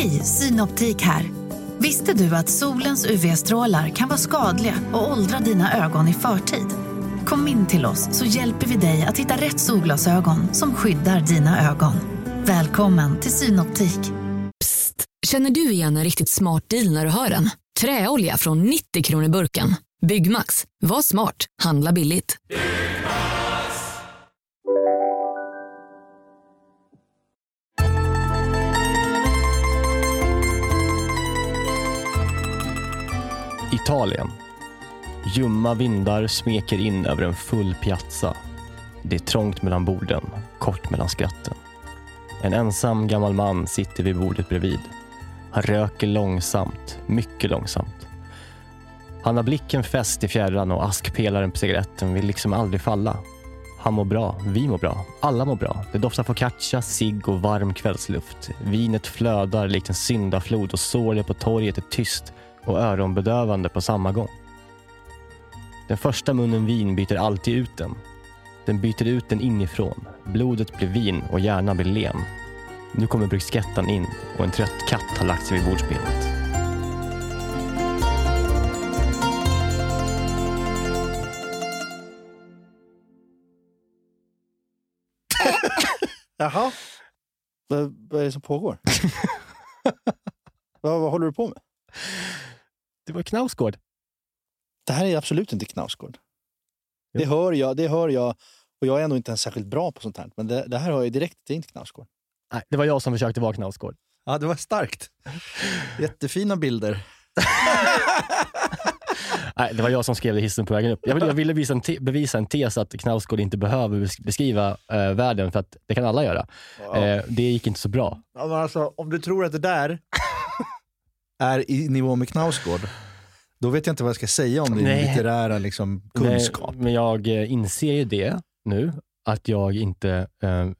Hej, Synoptik här. Visste du att solens UV-strålar kan vara skadliga och åldra dina ögon i förtid? Kom in till oss så hjälper vi dig att hitta rätt solglasögon som skyddar dina ögon. Välkommen till Synoptik. Psst! Känner du igen en riktigt smart deal när du hör den? Träolja från 90 kronor burken. Byggmax. Var smart. Handla billigt. Italien. Ljumma vindar smeker in över en full piazza. Det är trångt mellan borden, kort mellan skratten. En ensam gammal man sitter vid bordet bredvid. Han röker långsamt, mycket långsamt. Han har blicken fäst i fjärran och askpelaren på cigaretten vill liksom aldrig falla. Han mår bra, vi mår bra, alla mår bra. Det doftar focaccia, cigg och varm kvällsluft. Vinet flödar likt en syndaflod och sorlet på torget är tyst och öronbedövande på samma gång. Den första munnen vin byter alltid ut den. Den byter ut den inifrån. Blodet blir vin och hjärnan blir len. Nu kommer bruschettan in och en trött katt har lagt sig vid bordsbenet. Jaha. Vad är det som pågår? vad, vad håller du på med? Det var Knausgård. Det här är absolut inte Knausgård. Jo. Det hör jag, det hör jag. Och jag är ändå inte ens särskilt bra på sånt här. Men det, det här hör jag direkt, det är inte Knausgård. Nej, det var jag som försökte vara Knausgård. Ja, det var starkt. Jättefina bilder. Nej, det var jag som skrev det hissen på vägen upp. Jag ville, jag ville visa en te, bevisa en tes att Knausgård inte behöver bes- beskriva eh, världen, för att det kan alla göra. Eh, det gick inte så bra. Ja, men alltså, om du tror att det där är i nivå med Knausgård, då vet jag inte vad jag ska säga om din Nej. litterära liksom, kunskap. Nej, men jag eh, inser ju det nu, att jag inte eh,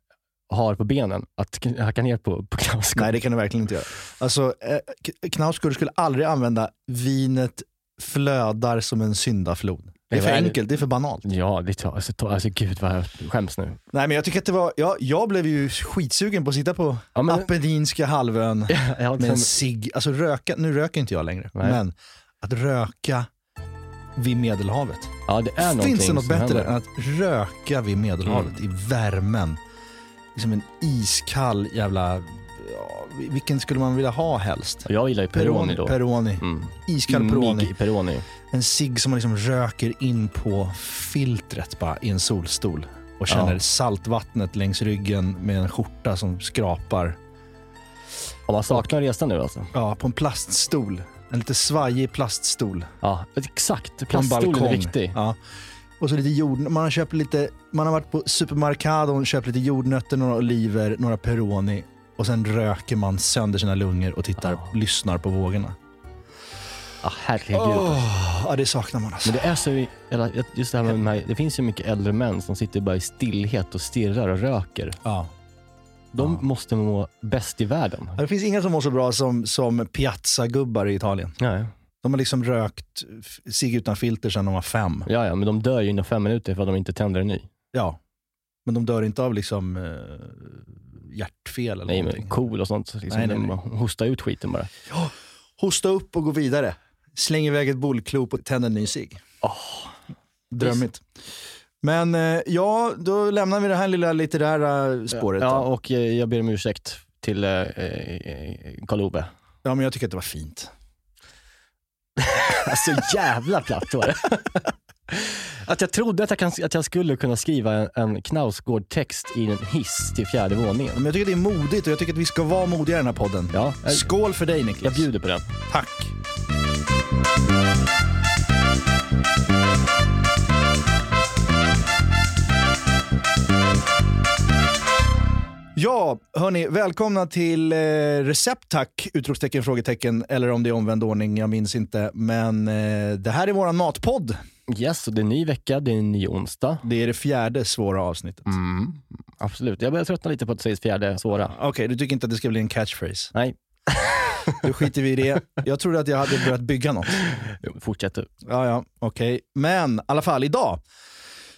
har på benen att hacka ner på, på Knausgård. Nej, det kan du verkligen inte göra. Alltså, eh, Knausgård skulle aldrig använda vinet flödar som en syndaflod. Det är för är enkelt, det är för banalt. Ja, det tar, alltså, alltså gud vad jag skäms nu. Nej, men jag tycker att det var, ja, jag blev ju skitsugen på att sitta på Ja, men- Apenninska halvön har med en cigg. Alltså röka, nu röker inte jag längre, Nej. men att röka vid Medelhavet. ja, det är Finns det något bättre händer. än att röka vid Medelhavet i värmen? Liksom en iskall jävla... Ja, vilken skulle man vilja ha helst? Jag gillar ju Peroni då. Peroni. Mm. Iskall Peroni. Peroni. En cigg som man liksom röker in på filtret bara i en solstol. Och känner Ja. saltvattnet längs ryggen med en skjorta som skrapar. Om man saknar resan nu alltså. Ja, på en plaststol. En lite svajig plaststol. Ja, exakt. Plaststolen är viktig. Ja. Och så lite jord. Man har köpt lite, man har varit på supermarkadon, köpt lite jordnötter, några oliver, några Peroni. Och sen röker man sönder sina lungor och tittar, Ja. lyssnar på vågorna. Ja, herregud. Åh, ja, det saknar man alltså. Men det är så, just det här med de här, det finns ju mycket äldre män som sitter bara i stillhet och stirrar och röker. Ja. De Ja. måste må bäst i världen. Ja, Det finns inga som mår så bra som, som piazzagubbar i Italien. Nej. De har liksom rökt cigg utan filter sedan de var fem. Ja, ja, men de dör ju inom fem minuter för att de inte tänder en ny. Ja. Men de dör inte av liksom eh, hjärtfel eller Nej, någonting. men cool och sånt. Liksom, Nej, nej, nej. hostar ut skiten bara. Hosta upp och gå vidare. Släng iväg ett bollklot och tänd en ny cigg. Åh. Drömmigt. Men eh, ja, då lämnar vi det här lilla litterära spåret. Ja, då. och eh, jag ber om ursäkt till eh, eh, Karl-Ove. ja, men jag tycker att det var fint. Alltså jävla platt var det. Att jag trodde att jag, kan, att jag skulle kunna skriva en, en Knausgård-text i en hiss till fjärde våningen. Men jag tycker det är modigt och jag tycker att vi ska vara modiga i den här podden. Ja, jag, Skål för dig jag Niklas. bjuder på den. Tack. Ja, hörni, välkomna till eh, Recept tack! Utropstecken, frågetecken, eller om det är omvänd ordning, jag minns inte. Men eh, det här är våran matpodd. Yes, och det är en ny vecka, det är en ny onsdag. Det är det fjärde svåra avsnittet. Mm, absolut. Jag börjar tröttna lite på att det sägs fjärde svåra. Okej, du tycker inte att det ska bli en catchphrase? Nej, Då skiter vi i det. Jag trodde att jag hade börjat bygga något. jo, fortsätt du. Ja, ja, okej. Men i alla fall, idag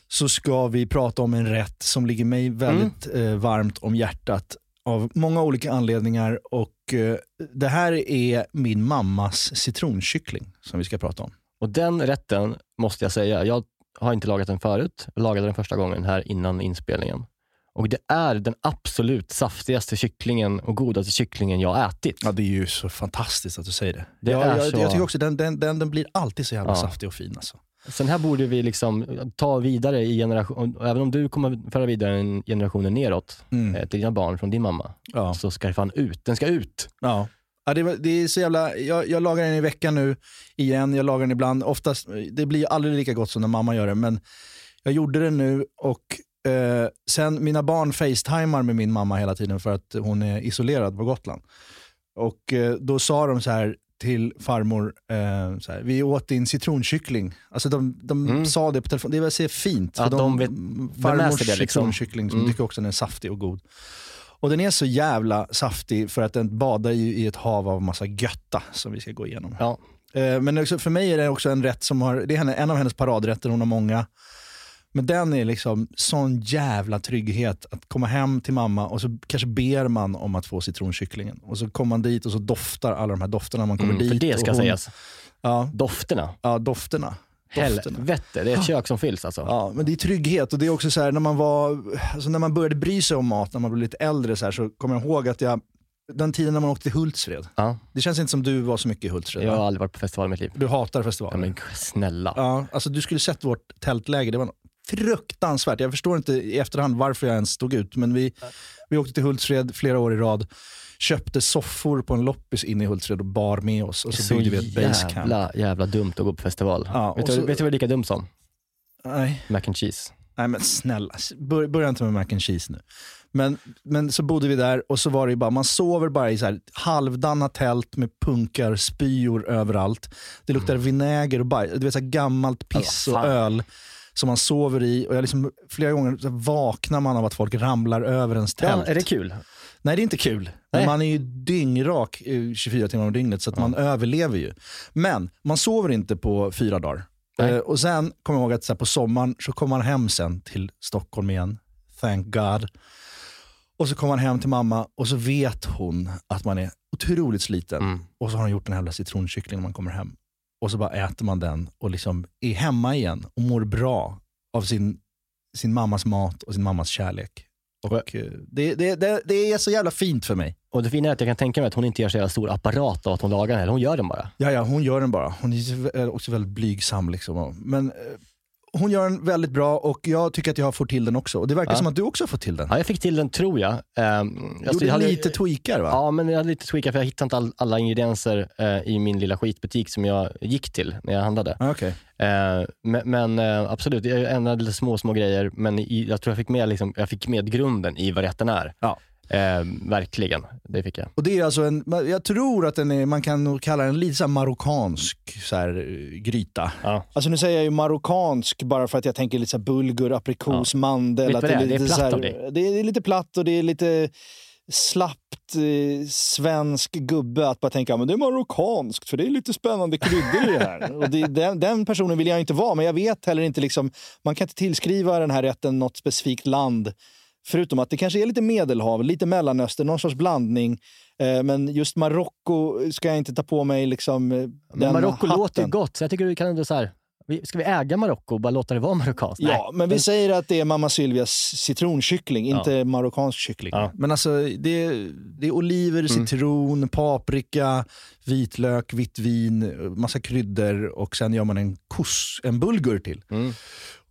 så ska vi prata om en rätt som ligger mig väldigt eh, varmt om hjärtat. av många olika anledningar. Och eh, Det här är min mammas citronkyckling som vi ska prata om. Och den rätten måste jag säga, jag har inte lagat den förut. Jag lagade den första gången här innan inspelningen. Och det är den absolut saftigaste kycklingen och godaste kycklingen jag ätit. Ja, det är ju så fantastiskt att du säger det. Det jag, är jag, så- jag tycker också den, den, den, den blir alltid så jävla Ja. saftig och fin. Alltså. Sen här borde vi liksom ta vidare i generation, även om du kommer föra vidare en generationen neråt Mm. eh, till dina barn från din mamma, Ja. så ska det fan ut. Den ska ut. Ja. Ja, det, det är så jävla, jag, jag lagar den i veckan nu igen, jag lagar den ibland. Oftast, det blir aldrig lika gott som när mamma gör det, men jag gjorde det nu och eh, sen mina barn facetimar med min mamma hela tiden för att hon är isolerad på Gotland. Och eh, då sa de så här till farmor, eh, så här, vi åt din citronkyckling. Alltså de, de Mm. sa det på telefon, det var så fint. Ja, för de vet- farmors det liksom. citronkyckling som Mm. tycker också den är saftig och god. Och den är så jävla saftig för att den badar ju i ett hav av massa götta som vi ska gå igenom. Ja. Eh, Men också, för mig är det också en rätt som har, det är en av hennes paradrätter, hon har många. Men den är liksom sån jävla trygghet att komma hem till mamma och så kanske ber man om att få citronkycklingen. Och så kommer man dit och så doftar alla de här dofterna man kommer Mm, för dit. det och ska hon, sägas. Ja, Dofterna. ja, dofterna. Helvete, det är ett kök som fylls alltså. Ja, men det är trygghet och det är också så här när man var, alltså när man började bry sig om mat när man blev lite äldre så, här, så kommer jag ihåg att jag, den tiden när man åkte till Hultsfred, Ja. det känns inte som du var så mycket i Hultsfred. Jag har va? aldrig varit på festival i mitt liv. Du hatar Ja, festivaler. men snälla. Ja, alltså du skulle sett vårt tältläge, det var fruktansvärt. Jag förstår inte i efterhand varför jag ens stod ut, men vi, vi åkte till Hultsfred flera år i rad, köpte soffor på en loppis inne i Hultsfred och bar med oss och så, så byggde vi ett basecamp. jävla, jävla dumt att gå på festival. Ja, vet, du, så- vet du vad det är lika dumt som? Nej. Mac and cheese. Nej men snälla, bör, börja inte med mac and cheese nu. Men, men så bodde vi där och så var det bara, man sover bara i så här halvdana tält med punkar, spyor överallt. Det luktar vinäger och bajs, du vet så gammalt piss Mm. Ja, och öl som man sover i. Och jag liksom, flera gånger vaknar man av att folk ramlar över ens Ja, tält. är det kul? Nej det är inte kul. Nej. Men man är ju dyngrak eh, 24 timmar om dygnet så att man överlever ju. Men man sover inte på fyra dagar. Eh, och sen kommer jag ihåg att så här, på sommaren så kommer man hem sen till Stockholm igen. Thank God. Och så kommer man hem till mamma och så vet hon att man är otroligt sliten. Mm. Och så har hon gjort en jävla citronkyckling när man kommer hem. Och så bara äter man den och liksom är hemma igen och mår bra av sin, sin mammas mat och sin mammas kärlek. Och eh, det, det, det, det är så jävla fint för mig. Och det fina är att jag kan tänka mig att hon inte gör så jävla stor apparat av att hon lagar den. Hon gör den bara. Ja, ja, hon gör den bara. Hon är också väldigt blygsam. Liksom. Men eh, hon gör den väldigt bra och jag tycker att jag har fått till den också. Och det verkar Ja. som att du också har fått till den. Ja, jag fick till den tror jag. Um, Gjorde jag hade, lite tweakar va? Ja, men jag hade lite tweakar för jag hittade inte all, alla ingredienser eh, i min lilla skitbutik som jag gick till när jag handlade. Ja, okej. Eh, men men eh, absolut, jag ändrade lite små, små grejer, men i, jag tror jag fick med, liksom, jag fick med grunden i vad rätten är. Ja. Eh, verkligen, det fick jag. Och det är alltså en, jag tror att den är, man kan nog kalla den lite så här marockansk så här, eh, gryta. Ja. Alltså nu säger jag ju marockansk bara för att jag tänker lite så här bulgur, aprikos, mandel. Vet att det är? Det är lite platt så här- av dig. det är lite platt och det är lite slappt eh, svensk gubbe att bara tänka men det är marockanskt för det är lite spännande kryddor i det här. och det, den, den personen vill jag inte vara men jag vet heller inte, liksom, man kan inte tillskriva den här rätten något specifikt land. Förutom att det kanske är lite medelhav, lite mellanöstern, någon sorts blandning. Eh, men just Marocko ska jag inte ta på mig liksom, eh, Men den Marocko låter ju gott, så jag tycker vi kan ändå så här, ska vi äga Marocko och bara låta det vara marockanskt? Ja, men vi säger att det är mamma Sylvias citronkyckling, Ja. inte marockansk kyckling. Ja. Men alltså, det är, det är oliver, citron, paprika, vitlök, vitt vin, massa kryddor och sen gör man en kos, en bulgur till. Mm.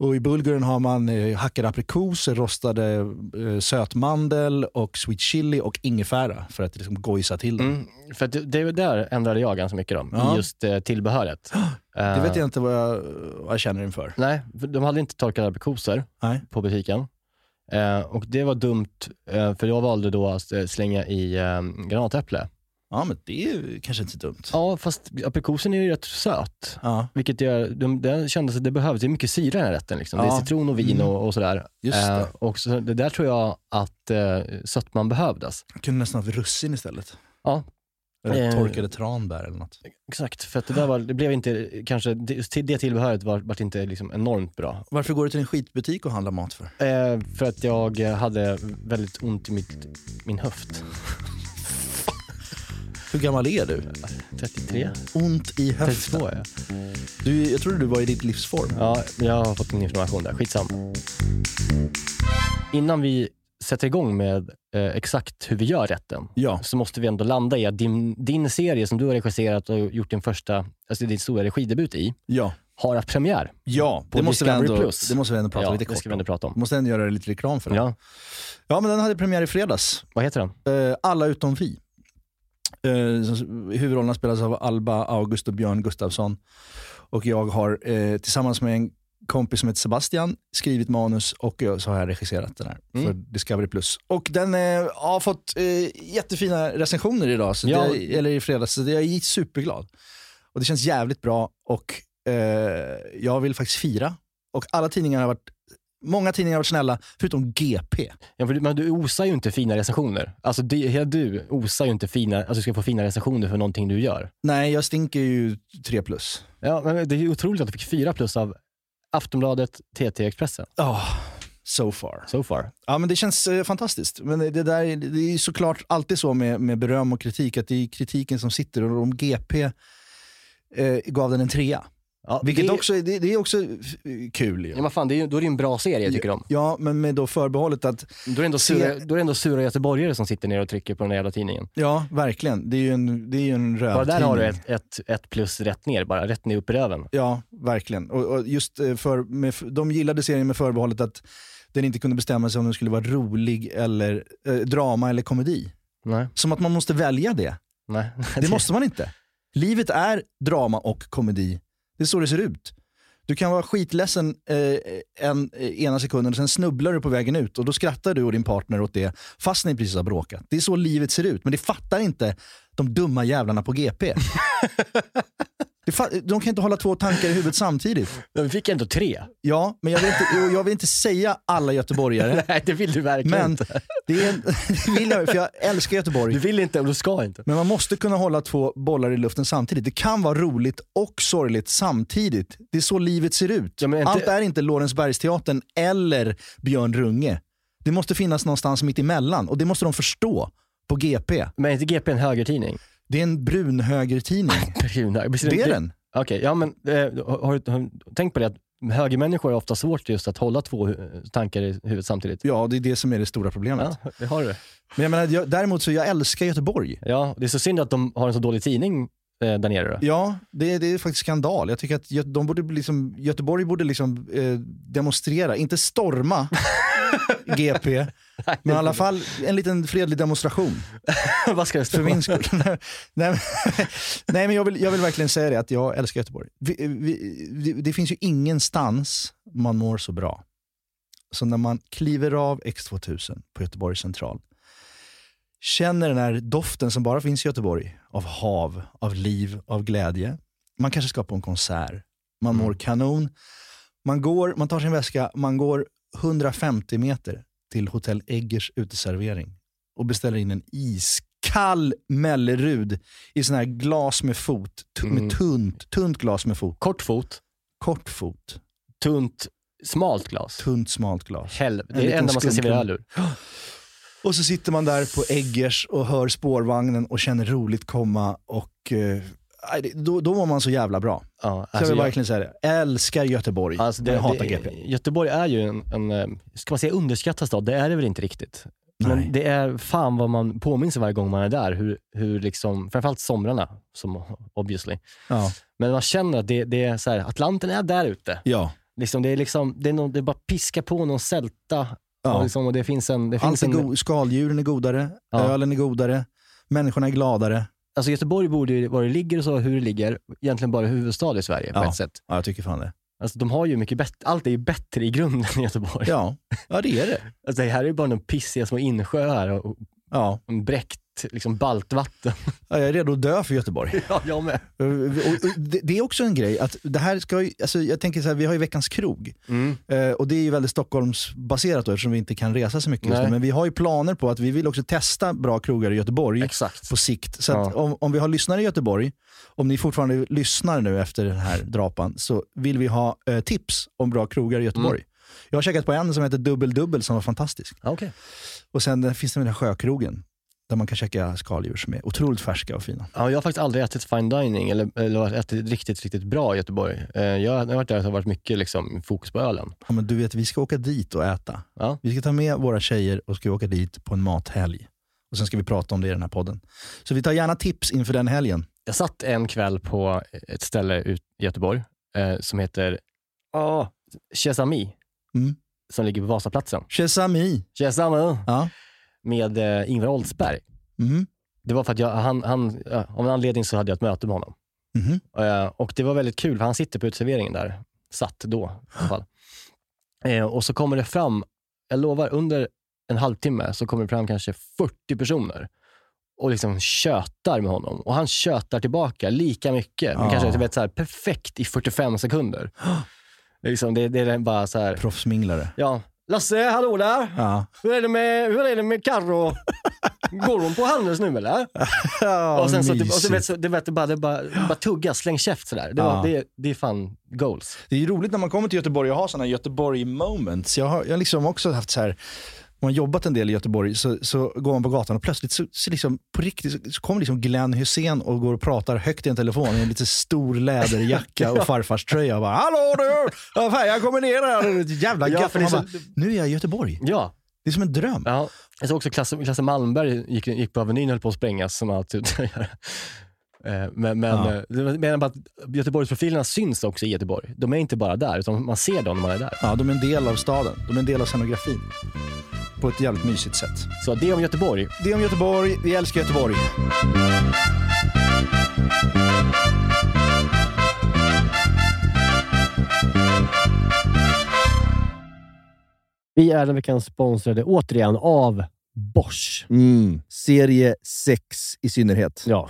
Och I bulguren har man eh, hackade aprikos, rostade eh, sötmandel och sweet chili och ingefära för att liksom gojsa till den. Mm, för det, det där ändrade jag ganska mycket om, Ja. just eh, tillbehöret. Det vet jag inte vad jag, vad jag känner inför. Nej, för de hade inte torkade aprikoser Nej. på butiken. Eh, och det var dumt, eh, för jag valde då att eh, slänga i eh, granatäpple. Ja, men det är ju kanske inte så dumt. Ja, fast aprikosen är ju rätt söt. Ja, Vilket gör, de, det kändes att det behövs, det är mycket syra i den här rätten. Liksom. Det Ja. är citron och vin Mm. och, och sådär. just det. Eh, och så, det där tror jag att eh, sötman behövdes. Jag kunde nästan haft russin istället. Ja, Eller Eh. torkade tranbär eller något. Exakt, för det där var, det blev inte, kanske, det, det tillbehöret var, var inte liksom enormt bra. Varför går du till en skitbutik och handlar mat för? Eh, för att jag hade väldigt ont i mitt, min höft. Hur gammal är du? 33? Ont i höften. 32 är jag. Du, jag trodde du var i ditt livsform. Ja, jag har fått min information där. Skitsam. Innan vi sätter igång med eh, exakt hur vi gör rätten Ja. så måste vi ändå landa i att din, din serie som du har regisserat och gjort din första, alltså din stora regidebut i, Ja, har haft premiär. ja På det, måste vi ändå, Plus. det måste vi ändå prata ja, lite det kort ska vi ändå prata om. Måste ändå göra lite reklam för den. Ja. Ja, men den hade premiär i fredags. vad heter den? Eh, Alla utom vi. Eh, huvudrollerna spelas av Alba August och Björn Gustafsson. Och jag har eh, tillsammans med en kompis som heter Sebastian skrivit manus och jag, så har jag regisserat den här Mm. för Discovery+. Plus. Och den eh, har fått eh, jättefina recensioner idag, så Ja. det, eller i fredags, så det, jag är superglad. Och det känns jävligt bra och eh, jag vill faktiskt fira. Och alla tidningar har varit, många tidningar har varit snälla, förutom GP. Ja, för du- men du osar ju inte fina recensioner. Alltså det, du osar ju inte fina, alltså du ska få fina recensioner för någonting du gör. Nej, jag stinker ju 3 plus. Ja, men det är otroligt att du fick fyra plus av Aftonbladet, TT, Expressen. Ja, so far. So far. Ja, men det känns eh, fantastiskt. Men det, där, är- det är såklart alltid så med, med beröm och kritik, att det är kritiken som sitter. Och om GP eh, gav den en trea. Ja, Vilket det, också, det, det är också kul. Ju. Ja, men fan, det är, ju- då är det ju en bra serie tycker de. Ja, men med då förbehållet att, Då är det ändå sura, då är det ändå sura göteborgare som sitter ner och trycker på den där jävla tidningen. ja verkligen, det är ju en, det är ju en Bara rövtidning. där har du ett, ett, ett plus rätt ner, bara rätt ner upp i röven. Ja, verkligen. Och, och just eh, för, med, de gillade serien med förbehållet att den inte kunde bestämma sig om den skulle vara rolig, eller eh, drama eller komedi. Nej. Som att man måste välja det. Nej. Det måste man inte. Livet är drama och komedi. Det är så det ser ut. Du kan vara skitledsen eh, en, eh, ena sekunden och sen snubblar du på vägen ut och då skrattar du och din partner åt det fast ni precis har bråkat. Det är så livet ser ut, men det fattar inte de dumma jävlarna på GP. de kan inte hålla två tankar i huvudet samtidigt. Men vi fick ändå tre. Ja, men jag vill inte, jag vill inte säga alla göteborgare, Nej, det vill du verkligen men inte. det, en, det vill jag, för jag älskar Göteborg. Du vill inte och du ska inte. Men man måste kunna hålla två bollar i luften samtidigt. Det kan vara roligt och sorgligt samtidigt. Det är så livet ser ut. Ja, inte- Allt är inte Lorensbergsteatern eller Björn Runge. Det måste finnas någonstans mitt emellan och det måste de förstå på GP. Men är inte GP en högertidning? Det är en brun högertidning. Det är den. Okej, ja men eh, har, du- har du tänkt på det att högermänniskor har ofta svårt just att hålla två tankar i huvudet samtidigt? Ja, det är det som är det stora problemet. Ja, det har du. Men jag menar, jag, däremot så jag älskar Göteborg. Ja, det är så synd att de har en så dålig tidning eh, där nere. Då. Ja, det, det är faktiskt skandal. Jag tycker att de borde liksom, Göteborg borde liksom, eh, demonstrera, inte storma GP, men i alla fall en liten fredlig demonstration. Vad ska det stå? För min skull. nej, men, jag vill, jag vill verkligen säga det, att jag älskar Göteborg. Vi, vi, det, finns ju ingenstans man mår så bra som när man kliver av X2000 på Göteborgs central. Känner den här doften som bara finns i Göteborg av hav, av liv, av glädje. Man kanske ska på en konsert. Man mår kanon. Man, går, man tar sin väska, man går 150 meter till Hotell Eggers uteservering och beställer in en iskall Mellerud i sån här glas med fot. Tu- Mm. Med tunt, tunt glas med fot. Kort fot, Kort fot, tunt, smalt glas. tunt smalt glas. Helv, det är det enda man ska servera öl ur. Och så sitter man där på Eggers och hör spårvagnen och känner roligt komma och eh, då, då mår man så jävla bra. Ja, Så jag alltså vill jag- verkligen säga det. Älskar Göteborg, Alltså det, men hatar det, GP. Göteborg är ju en, en, eh, ska man säga underskattad stad? Det är det väl inte riktigt. Nej. Men det är fan vad man påminner sig varje gång man är där. Hur, hur liksom, framförallt somrarna, som obviously. Ja. Men man känner att det, det är så här, Atlanten är där ute. Ja. Liksom, det, är liksom, det, är någon, det är bara piska på någon sälta Ja. och, liksom, och det finns en... Det Allt finns är en skaldjuren är godare, Ja. ölen är godare, människorna är gladare. Alltså Göteborg borde ju, var det ligger och så, hur det ligger, egentligen bara huvudstad i Sverige på Ja. ett sätt. Ja, jag tycker fan det. Alltså, de har ju mycket bättre, allt är ju bättre i grunden i Göteborg. Ja, ja det är det. Alltså, det här är ju bara några pissiga små insjöar och, och Ja. En bräckt liksom baltvatten. Ja, jag är redo att dö för Göteborg. ja, jag med. Och- det, är också en grej, att det här ska ju, alltså jag tänker så här, vi har ju Veckans krog. Mm. Eh, och det är ju väldigt Stockholmsbaserat då, eftersom vi inte kan resa så mycket just nu. Nej. Men vi har ju planer på att vi vill också testa bra krogar i Göteborg Exakt. på sikt. Så Ja. om, om vi har lyssnare i Göteborg, om ni fortfarande lyssnar nu efter den här drapan, så vill vi ha eh, tips om bra krogar i Göteborg. Mm. Jag har käkat på en som heter Dubbel Dubbel som var fantastisk. Okej. Och sen finns det den här sjökrogen där man kan käka skaldjur som är otroligt färska och fina. Ja, jag har faktiskt aldrig ätit fine dining eller, eller ätit riktigt, riktigt bra i Göteborg. Eh, Jag har varit där och det har varit mycket liksom, fokus på ölen. Ja, men du vet, vi ska åka dit och äta. Ja. Vi ska ta med våra tjejer och ska åka dit på en mathelg. Och sen ska vi prata om det i den här podden. Så vi tar gärna tips inför den helgen. Jag satt en kväll på ett ställe ut i Göteborg eh, som heter oh, Chesami, Mm. som ligger på Vasaplatsen. Chesami. Chesami Ja. med eh, Ingvar Oldsberg. Mhm. Det var för att jag, han, han, av en anledning så hade jag ett möte med honom. Mhm. Eh, och det var väldigt kul, för han sitter på uteserveringen där. Satt då i alla fall. Eh, och så kommer det fram, jag lovar, under en halvtimme så kommer det fram kanske 40 personer och liksom tjötar med honom. Och han tjötar tillbaka lika mycket, men kanske vet, så här, perfekt i 45 sekunder. liksom, det, det är bara så här, Proffsminglare. ja, Lasse, hallå där! Ja. Hur är det med, hur är det med Carro? Går hon på Handels nu eller? ja och sen så, typ- och så mysigt. vet, så, det, vet, det bara, det bara, bara tugga, släng käft sådär. Det, Ja. det, det är fan goals. Det är roligt när man kommer till Göteborg och har sådana Göteborg moments. Jag har, jag liksom också haft så här, om man jobbat en del i Göteborg så, så går man på gatan och plötsligt så, så liksom, på riktigt så, kommer liksom Glenn Hussein och går och pratar högt i en telefon i en lite stor läderjacka och farfars tröja och bara “Hallå du! Fan, jag kommer ner här!” Jävla Ja, Och man så- nu är jag i Göteborg. Ja, Det är som en dröm. ja. Jag såg också Klasse, Klasse Malmberg gick, gick på Avenyn och höll på att sprängas som alltid gör. Eh, Men, men, Ja. eh, bara att Göteborgsprofilerna syns också i Göteborg. De är inte bara där, utan man ser dem när man är där. Ja, de är en del av staden. De är en del av scenografin. På ett jävligt mysigt sätt. Så det om Göteborg. Det om Göteborg. Vi älskar Göteborg. Vi är den veckan sponsrade återigen av Bosch. Mm. Serie 6 i synnerhet. Ja,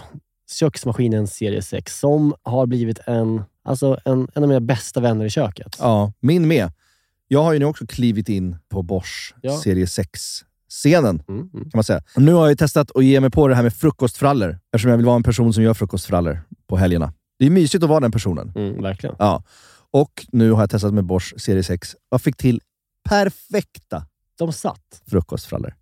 köksmaskinen serie 6 som har blivit en, alltså en, en av mina bästa vänner i köket. Ja, min med. Jag har ju nu också klivit in på Bosch Ja. serie 6-scenen. Mm, mm. kan man säga. Och nu har jag testat att ge mig på det här med frukostfrallor, eftersom jag vill vara en person som gör frukostfrallor på helgerna. Det är mysigt att vara den personen. Mm, verkligen. Ja. Och nu har jag testat med Bosch serie 6 och fick till perfekta De satt. frukostfrallor.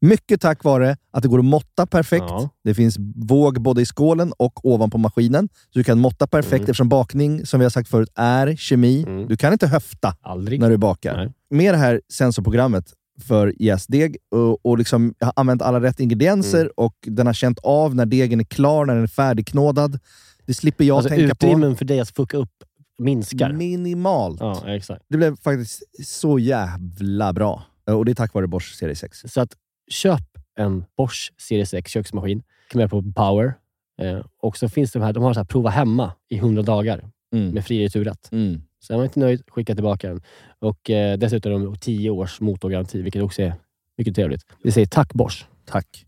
Mycket tack vare att det går att måtta perfekt. Ja. Det finns våg både i skålen och ovanpå maskinen. Så du kan måtta perfekt Mm. eftersom bakning, som vi har sagt förut, är kemi. Mm. Du kan inte höfta Aldrig. när du bakar. Nej. Med det här sensorprogrammet för jästdeg och, och liksom, jag har använt alla rätt ingredienser Mm. och den har känt av när degen är klar, när den är färdigknådad. Det slipper jag Alltså tänka på. utrymmen för dig att fucka upp minskar. Minimalt. Ja, exakt. Det blev faktiskt så jävla bra. Och det är tack vare Bosch serie 6. Så att köp en Bosch serie 6 köksmaskin. Kan med på Power. Eh, och så finns de här, de har så här prova hemma i 100 dagar Mm. med fri returrätt. Mm. Så är man inte nöjd, skicka tillbaka den. Och eh, dessutom har de 10 års motorgaranti, vilket också är mycket trevligt. Vi säger tack Bosch. Tack.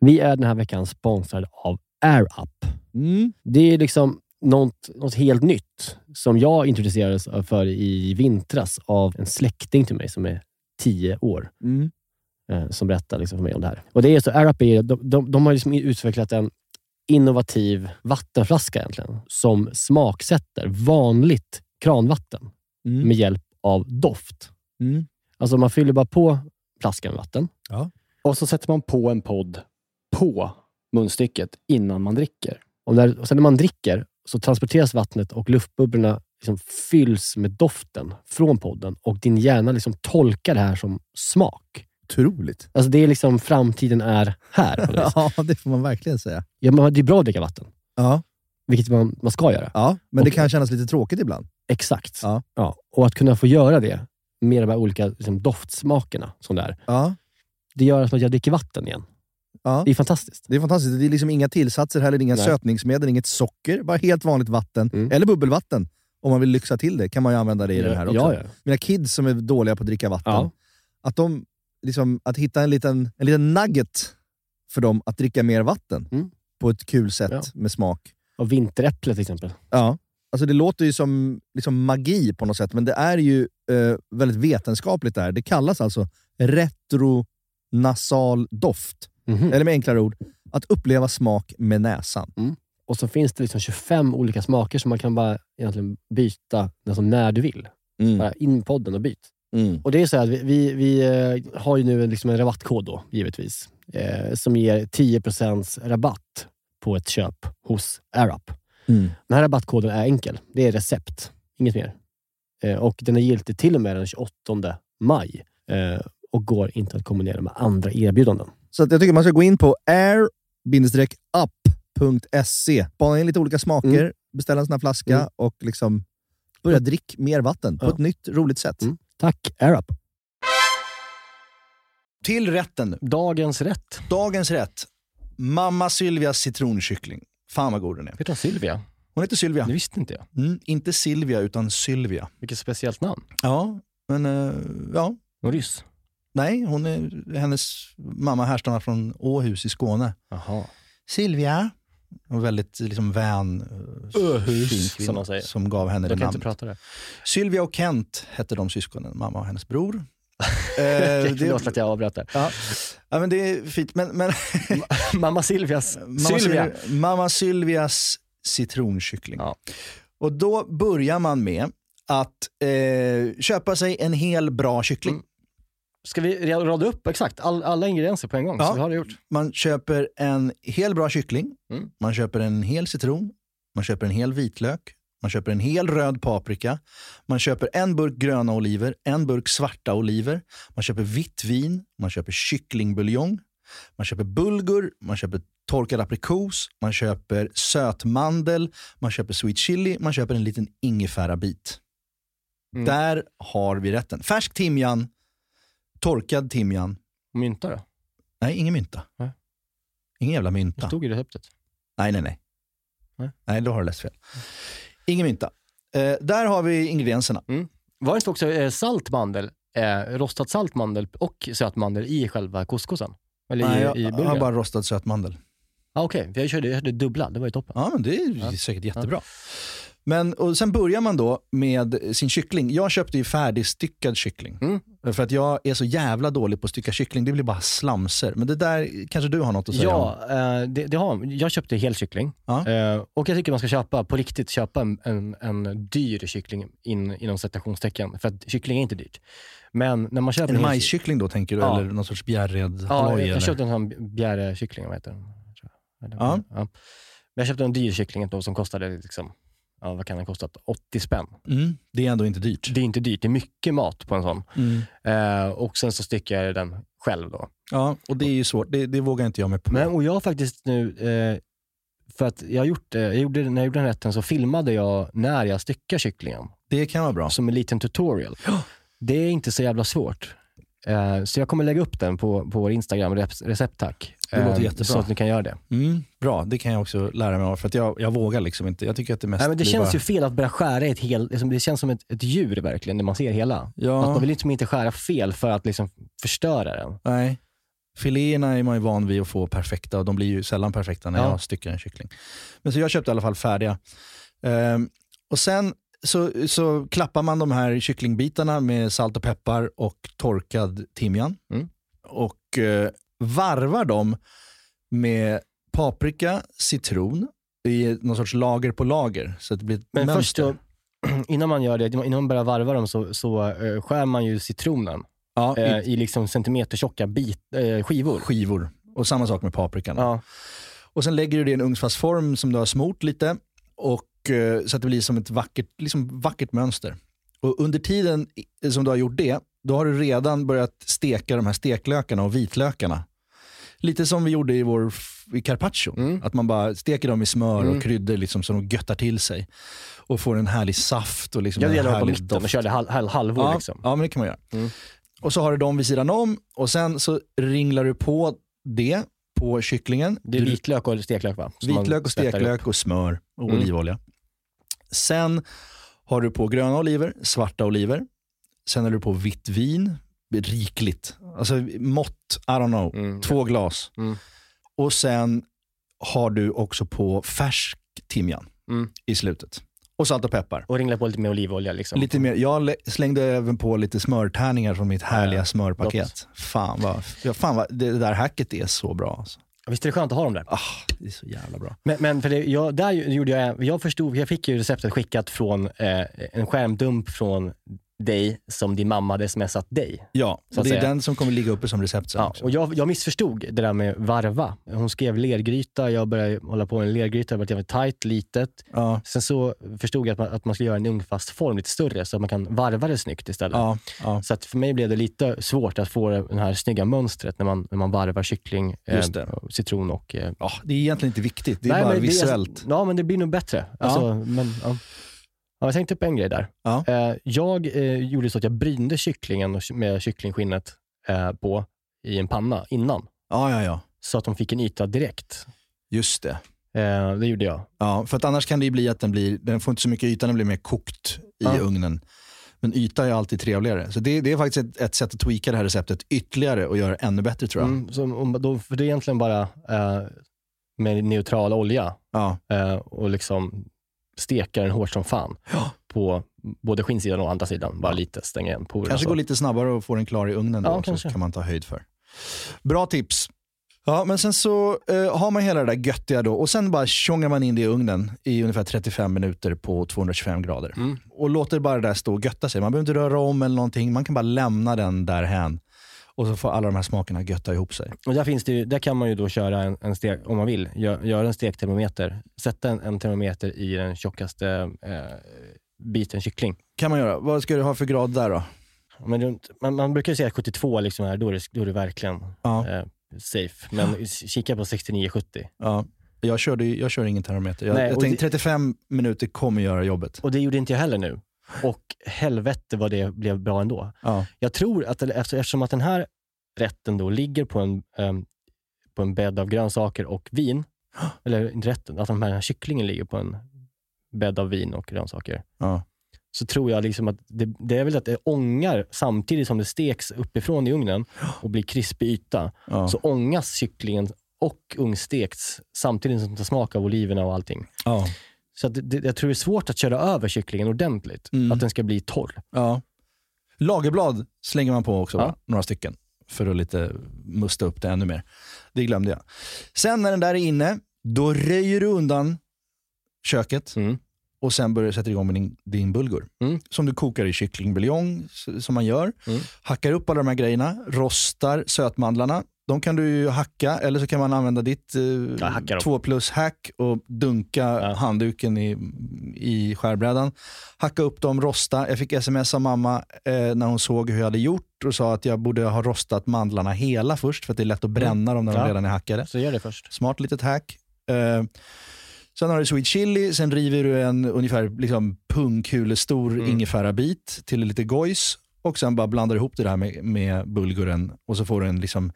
Vi är den här veckan sponsrade av AirUp. Mm. Det är liksom något, något helt nytt som jag introducerades för i vintras av en släkting till mig som är 10 år. Mm. Eh, som berättar liksom för mig om det här. Och det är så, är, de, de, de har liksom utvecklat en innovativ vattenflaska egentligen, som smaksätter vanligt kranvatten Mm. med hjälp av doft. Mm. Alltså man fyller bara på flaskan med vatten Ja. och så sätter man på en podd på munstycket innan man dricker. Och, när, och sen när man dricker så transporteras vattnet och luftbubblorna liksom fylls med doften från podden och din hjärna liksom tolkar det här som smak. Otroligt. Alltså det är liksom framtiden är här. Ja, det får man verkligen säga. Ja, men det är bra att dricka vatten, Ja, vilket man, man ska göra. ja men det Och- kan kännas lite tråkigt ibland. Exakt. Ja. Ja, och att kunna få göra det med de här olika liksom, doftsmakerna som det är. Ja, Det gör att jag dricker vatten igen. ja. Det är fantastiskt. Det är fantastiskt. Det är liksom inga tillsatser heller, inga Nej. sötningsmedel, inget socker. Bara helt vanligt vatten. Mm. Eller bubbelvatten. Om man vill lyxa till det kan man ju använda det i den här också. Ja, ja. Mina kids som är dåliga på att dricka vatten, Ja. att, de, liksom, att hitta en liten, en liten nugget för dem att dricka mer vatten Mm. på ett kul sätt Ja. med smak. Och vinteräpple till exempel. Ja. Alltså det låter ju som liksom magi på något sätt, men det är ju eh, väldigt vetenskapligt. Där. Det kallas alltså retronasal doft. Mhm. Eller med enklare ord, att uppleva smak med näsan. Och så finns det liksom 25 olika smaker som man kan bara egentligen byta nästan när du vill. Mm. Bara in podden och byt. Mm. Och det är så här att vi, vi, eh, har ju nu en- liksom en rabattkod då, givetvis. Eh, som ger 10% rabatt på ett köp hos AirUp. Mm. Den här rabattkoden är enkel. Det är recept, inget mer. Eh, och Den är giltig till och med den 28 maj. Eh, och går inte att kombinera med andra erbjudanden. Så jag tycker man ska gå in på air-up.se, spana in lite olika smaker, Mm. beställa en sån här flaska Mm. och liksom börja dricka mer vatten på Ja. ett nytt, roligt sätt. Mm. Tack AirUp. Till rätten nu. Dagens rätt. Dagens rätt. Mamma Sylvias citronkyckling. Fan vad god den är. Heter hon Sylvia? Hon heter Sylvia. Det visste inte jag. Mm, inte Silvia, utan Sylvia. Vilket speciellt namn. Ja, men eh, ja. Hon ryss. Nej, hon är, hennes mamma härstammar från Åhus i Skåne. Jaha. Silvia. Och väldigt liksom vän, eh, fin som man säger. som gav henne det inte namnet. prata det. Sylvia och Kent hette de syskonen, mamma och hennes bror. Eh, Förlåt det, att jag avbröt där. ja. ja, men det är fint. Men, men Mamma Silvias mamma. Sylvia, mamma Sylvias citronkyckling. Ja. Och då börjar man med att eh, köpa sig en hel bra kyckling. Mm. Ska vi rada upp exakt all, alla ingredienser på en gång? Ja. Så vi har det gjort. Man köper en hel bra kyckling, Mm. man köper en hel citron, man köper en hel vitlök, man köper en hel röd paprika, man köper en burk gröna oliver, en burk svarta oliver, man köper vitt vin, man köper kycklingbuljong, man köper bulgur, man köper torkad aprikos, man köper sötmandel, man köper sweet chili, man köper en liten ingefärabit. Mm. Där har vi rätten. Färsk timjan, torkad timjan. Mynta då? Nej, ingen mynta. Nej. Ingen jävla Det mynta. stod i receptet. Nej, nej, nej. Nej. Nej, då har du läst fel. Ingen mynta. Eh, där har vi ingredienserna. Var det inte också eh, salt mandel, eh, rostat salt mandel och söt mandel i själva couscousen? Eller Nej, i, jag, i jag har bara rostad sötmandel. Ah, Okej, jag, körde, jag körde dubbla. Det var ju toppen. Ja, men det är Ja. säkert jättebra. Men, och sen börjar man då med sin kyckling. Jag köpte ju färdigstyckad kyckling. Mm. För att jag är så jävla dålig på att stycka kyckling. Det blir bara slamser. Men det där kanske du har något att säga om? Ja, eh, det, det har, jag köpte helkyckling. Ja. Eh, och jag tycker man ska köpa, på riktigt, köpa en, en, en dyr kyckling in, inom citationstecken. För att kyckling är inte dyrt. Men när man köper En hel- majskyckling då tänker du? Ja. Eller någon sorts bjärred Ja, halloj? jag, jag köpte en sån bjärekyckling, vad heter den? Eller- Ja. Men jag köpte en dyr kyckling då, som kostade, liksom, ja, vad kan den ha kostat? 80 spänn. Mm, det är ändå inte dyrt. Det är inte dyrt, det är mycket mat på en sån. Mm. Eh, och sen så styckar jag den själv då. Ja, och det är ju svårt. Det, det vågar inte jag mig på. Men, och jag har faktiskt nu, eh, för att jag, har gjort, det- jag gjorde, när jag gjorde den rätten så filmade jag när jag styckar kycklingen. Det kan vara bra. Som en liten tutorial. Det är inte så jävla svårt. Eh, så jag kommer lägga upp den på, på vår Instagram, rep- recept tack. Det låter Eh, jättebra. Så att ni kan göra det. Mm, bra, det kan jag också lära mig av. För att jag, jag vågar liksom inte. Jag tycker att det mest Nej, men det känns bara... ju fel att börja skära i ett helt, liksom, det känns som ett, ett djur verkligen när man ser hela. Att Ja, man vill liksom inte skära fel för att liksom förstöra den. nej. Filéerna är man ju van vid att få perfekta och de blir ju sällan perfekta när Ja. jag styckar en kyckling. Men så jag köpte i alla fall färdiga. Ehm, och sen så, så klappar man de här kycklingbitarna med salt och peppar och torkad timjan. Mm. Och eh, varvar dem med paprika, citron i någon sorts lager på lager. Så att det blir ett Men mönster. först då, innan man gör det, innan man börjar varva dem så, så eh, skär man ju citronen ja, eh, i liksom centimetertjocka bit, eh, skivor. skivor. Och samma sak med paprikan. Ja. Och sen lägger du det i en ugnsfast form som du har smort lite. Och, så att det blir som ett vackert, liksom vackert mönster. Och under tiden i- som du har gjort det, då har du redan börjat steka de här steklökarna och vitlökarna. Lite som vi gjorde i vår i carpaccio. Mm. Att man bara steker dem i smör Mm. och kryddor liksom, så de göttar till sig. Och får en härlig saft och liksom Jag en delade på mitten och körde hal, hal, halvor. Ja, Liksom. ja, men det kan man göra. Mm. Och så har du dem vid sidan om och sen så ringlar du på det på kycklingen. Det är vitlök och steklök va? Som Vitlök och steklök och smör och Mm. olivolja. Sen har du på gröna oliver, svarta oliver. Sen har du på vitt vin, rikligt. Alltså mått, I don't know, Mm. två glas. Mm. Och sen har du också på färsk timjan Mm. i slutet. Och salt och peppar. Och ringla på lite med olivolja. Liksom. Lite mer, jag lä- slängde även på lite smörtärningar från mitt härliga Ja, smörpaket. Fan vad, ja, fan vad, det där hacket är så bra. Alltså. Visst är det skönt att ha dem där? Ah, det är så jävla bra. Men, men för det, jag, där gjorde jag, jag förstod, jag fick ju receptet skickat från eh, en skärmdump från dig som din mamma hade smsat dig. Ja, Så och det är den som kommer ligga uppe som recept sen Ja, också. och jag, jag missförstod det där med varva. Hon skrev lergryta, jag började hålla på med en lergryta, det var jävligt tajt, litet. Ja, Sen så förstod jag att man, att man skulle göra en ugnsfast form lite större så att man kan varva det snyggt istället. ja, ja. Så att för mig blev det lite svårt att få det här snygga mönstret när man, när man varvar kyckling, eh, citron och... Eh, ja, det är egentligen inte viktigt. Det är nej, bara men det- visuellt. ja, men det blir nog bättre. Alltså, men, ja. Ja, jag tänkte upp en grej där. Ja. Eh, jag eh, gjorde så att jag brynde kycklingen med kycklingskinnet eh, på i en panna innan. Ja, ja, ja. Så att de fick en yta direkt. Just det. Det gjorde jag. Ja, för att annars kan det bli att den blir, den får inte så mycket yta, den blir mer kokt i Ja. ugnen. Men yta är alltid trevligare. Så det, det är faktiskt ett, ett sätt att tweaka det här receptet ytterligare och göra det ännu bättre tror jag. Mm, så, om, då, för det är egentligen bara eh, med neutral olja Ja, eh, och liksom steka den hårt som fan Ja. på både skinsidan och andra sidan. Bara lite, stänga igen porerna. kanske går lite snabbare och få den klar i ugnen då, Ja, så kanske. kan man ta höjd för. Bra tips. Ja, men sen så eh, har man hela det där göttiga då och sen bara tjongar man in det i ugnen i ungefär 35 minuter på 225 grader. Mm. Och låter bara det där stå och götta sig. Man behöver inte röra om eller någonting. Man kan bara lämna den därhän. Och så får alla de här smakerna götta ihop sig. Och där, finns det ju, där kan man ju då köra en, en stek, om man vill, gö, göra en stektermometer. Sätta en, en termometer i den tjockaste eh, biten kyckling. kan man göra. Vad ska du ha för grad där då? Men runt, man, man brukar ju säga att 72, liksom här, då, är det, då är det verkligen Ja. eh, safe. Men kika på 69-70. Ja. Jag, körde, jag kör ingen termometer. Jag, Nej, jag tänkte det- 35 minuter kommer göra jobbet. Och det gjorde inte jag heller nu. Och helvete vad det blev bra ändå. Ja. Jag tror att efter- eftersom att den här rätten då ligger på en, ehm, på en bädd av grönsaker och vin, eller inte rätten, att den här kycklingen ligger på en bädd av vin och grönsaker, Ja. så tror jag liksom att det, det är väl att det ångar samtidigt som det steks uppifrån i ugnen och blir krispig yta. Ja. Så ångas kycklingen och ugnstekts samtidigt som det tar smak av oliverna och allting. Ja. Så det, jag tror det är svårt att köra över kycklingen ordentligt. Mm. Att den ska bli torr. Ja. Lagerblad slänger man på också, Ja. några stycken. För att lite musta upp det ännu mer. Det glömde jag. Sen när den där är inne, då röjer du undan köket Mm. och sen börjar du sätta igång med din, din bulgur. Mm. Som du kokar i kycklingbuljong, som man gör. Mm. Hackar upp alla de här grejerna, rostar sötmandlarna. De kan du ju hacka eller så kan man använda ditt eh, Jag hackar dem. 2 plus hack och dunka Ja. handduken i, i skärbrädan. Hacka upp dem, rosta. Jag fick sms av mamma eh, när hon såg hur jag hade gjort och sa att jag borde ha rostat mandlarna hela först för att det är lätt att bränna dem när de Mm. Ja. redan är hackade. Så gör det först. Smart litet hack. Eh, sen har du sweet chili, sen river du en ungefär liksom pungkulestor Mm. ingefärabit till lite gojs och sen bara blandar ihop det där med, med bulguren och så får du en liksom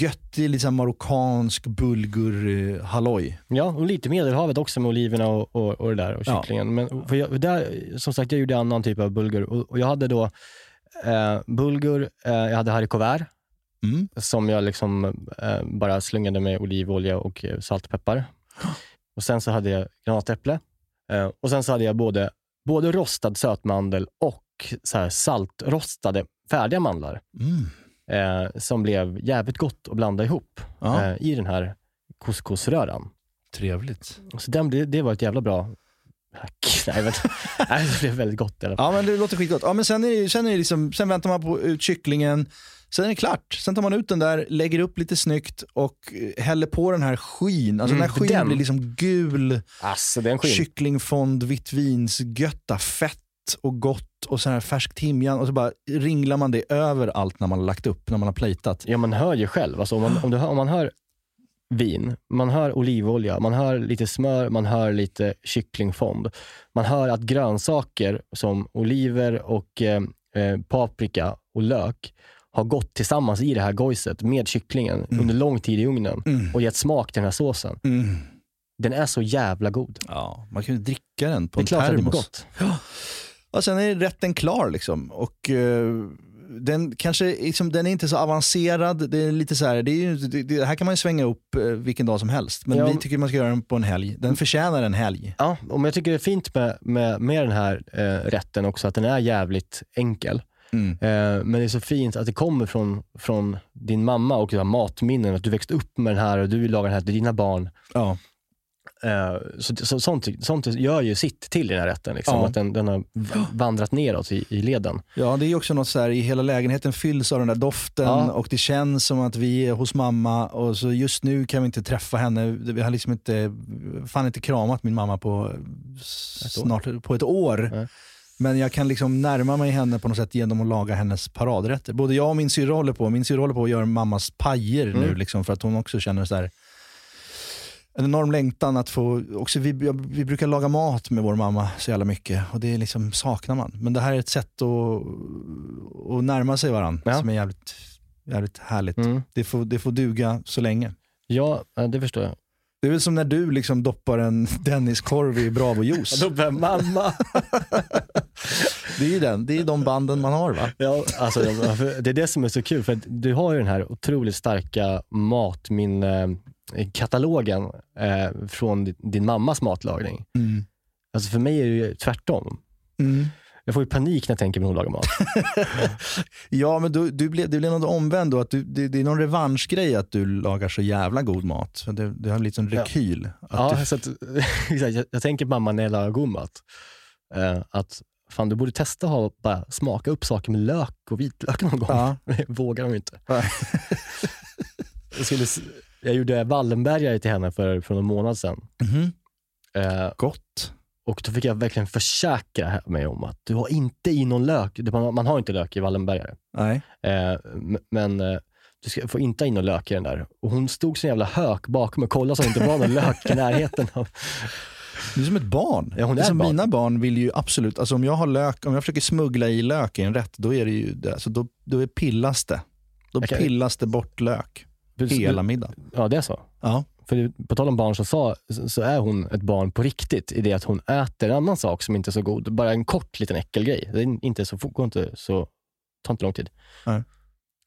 göttig liksom marockansk bulgur eh, halloj. Ja, och lite Medelhavet också med oliverna och, och, och det där och Ja. kycklingen. Men för jag, där, som sagt, jag gjorde annan typ av bulgur och, och jag hade då eh, bulgur, eh, jag hade haricot vert Mm. som jag liksom eh, bara slungade med olivolja och eh, salt och peppar. Och sen så hade jag granatäpple eh, och sen så hade jag både, både rostad sötmandel och så saltrostade färdiga mandlar Mm. Eh, som blev jävligt gott att blanda ihop Ja. eh, i den här couscousröran. Trevligt. Så den, det, det var ett jävla bra hack. Nej, men, nej, det blev väldigt gott i alla fall. Ja men det låter skitgott. Ja, men sen, är det, sen, är det liksom, sen väntar man på ut kycklingen, sen är det klart. Sen tar man ut den där, lägger upp lite snyggt och eh, häller på den här skyn. Alltså Mm, den här skyn den. blir liksom gul. Alltså den skinn. kycklingfond, vitt vinsgötta, fett och gott och så här färsk timjan och så bara ringlar man det över allt när man har lagt upp, när man har plejtat. Ja, man hör ju själv. Alltså, om, man, om, hör, om man hör vin, man hör olivolja, man hör lite smör, man hör lite kycklingfond. Man hör att grönsaker som oliver och eh, eh, paprika och lök har gått tillsammans i det här gojset med kycklingen under lång tid i ugnen Mm. och gett smak till den här såsen. Mm. Den är så jävla god. Ja, man kan ju dricka den på Det är en klart att det termos. gott. Och sen är rätten klar liksom. Och, eh, den kanske liksom, den är inte så avancerad. Det är lite så här, det, är ju, det, det här kan man svänga upp eh, vilken dag som helst. Men Ja. vi tycker man ska göra den på en helg. Den förtjänar en helg. Ja, och jag tycker det är fint med, med, med den här eh, rätten också, att den är jävligt enkel. Mm. Eh, men det är så fint att det kommer från, från din mamma och dina matminnen, att du växte upp med den här och du vill laga den här till dina barn. Ja. Eh, så, så, sånt, sånt gör ju sitt till i den här rätten, liksom, Ja. att den, den har vandrat neråt i, i leden. ja, det är också något så här, i hela lägenheten fylls av den där doften Ja. och det känns som att vi är hos mamma och så just nu kan vi inte träffa henne. Vi har liksom inte, fan inte kramat min mamma på snart på ett år. Nej. Men jag kan liksom närma mig henne på något sätt genom att laga hennes paradrätter. Både jag och min syrra håller på. Min syrra håller på att göra mammas pajer nu Mm. liksom, för att hon också känner så här en enorm längtan att få, också vi, vi brukar laga mat med vår mamma så jävla mycket och det liksom saknar man. Men det här är ett sätt att, att närma sig varandra Ja. som är jävligt, jävligt härligt. Mm. Det, får, det får duga så länge. Ja, det förstår jag. Det är väl som när du liksom doppar en Denniskorv i Bravo-juice. Då börjar mamma. Det är ju den, det är de banden man har va? Ja, alltså, det är det som är så kul, för du har ju den här otroligt starka matminne-katalogen eh, från din, din mammas matlagning. Mm. Alltså för mig är det ju tvärtom. Mm. Jag får ju panik när jag tänker på hon lagar mat. Ja, men du, du blir, det blir något omvänt då. Att du, det, det är någon revanschgrej att du lagar så jävla god mat. Så det, det har en Ja. rekyl. Att ja, du, så att, jag, jag tänker på mamma när jag lagar god mat. Eh, att fan, du borde testa att ha, bara smaka upp saker med lök och vitlök någon gång. ja. Vågar de inte. Jag, skulle, jag gjorde Wallenbergare till henne för, för någon månad sedan. Mhm. Eh, Gott. Och då fick jag verkligen försäkra mig om att du har inte i någon lök. Man, man har inte lök i Wallenbergare. Nej. Eh, men eh, du ska, får inte ha in någon lök i den där. Och hon stod som en jävla hök bakom och kollade så att det inte var någon lök i närheten. Av. Du är som ett barn. Ja, hon är ett barn. Mina barn vill ju absolut, alltså, om jag har lök, om jag försöker smuggla i lök i en rätt, då är det ju. Alltså, då, då är pillas det. Då kan- pillas det bort lök hela middagen. Ja, det är så. Ja. För på tal om barn så, sa, så är hon ett barn på riktigt i det att hon äter en annan sak som inte är så god. Bara en kort liten äckelgrej. Det är inte så, går inte så, tar inte lång tid. Nej.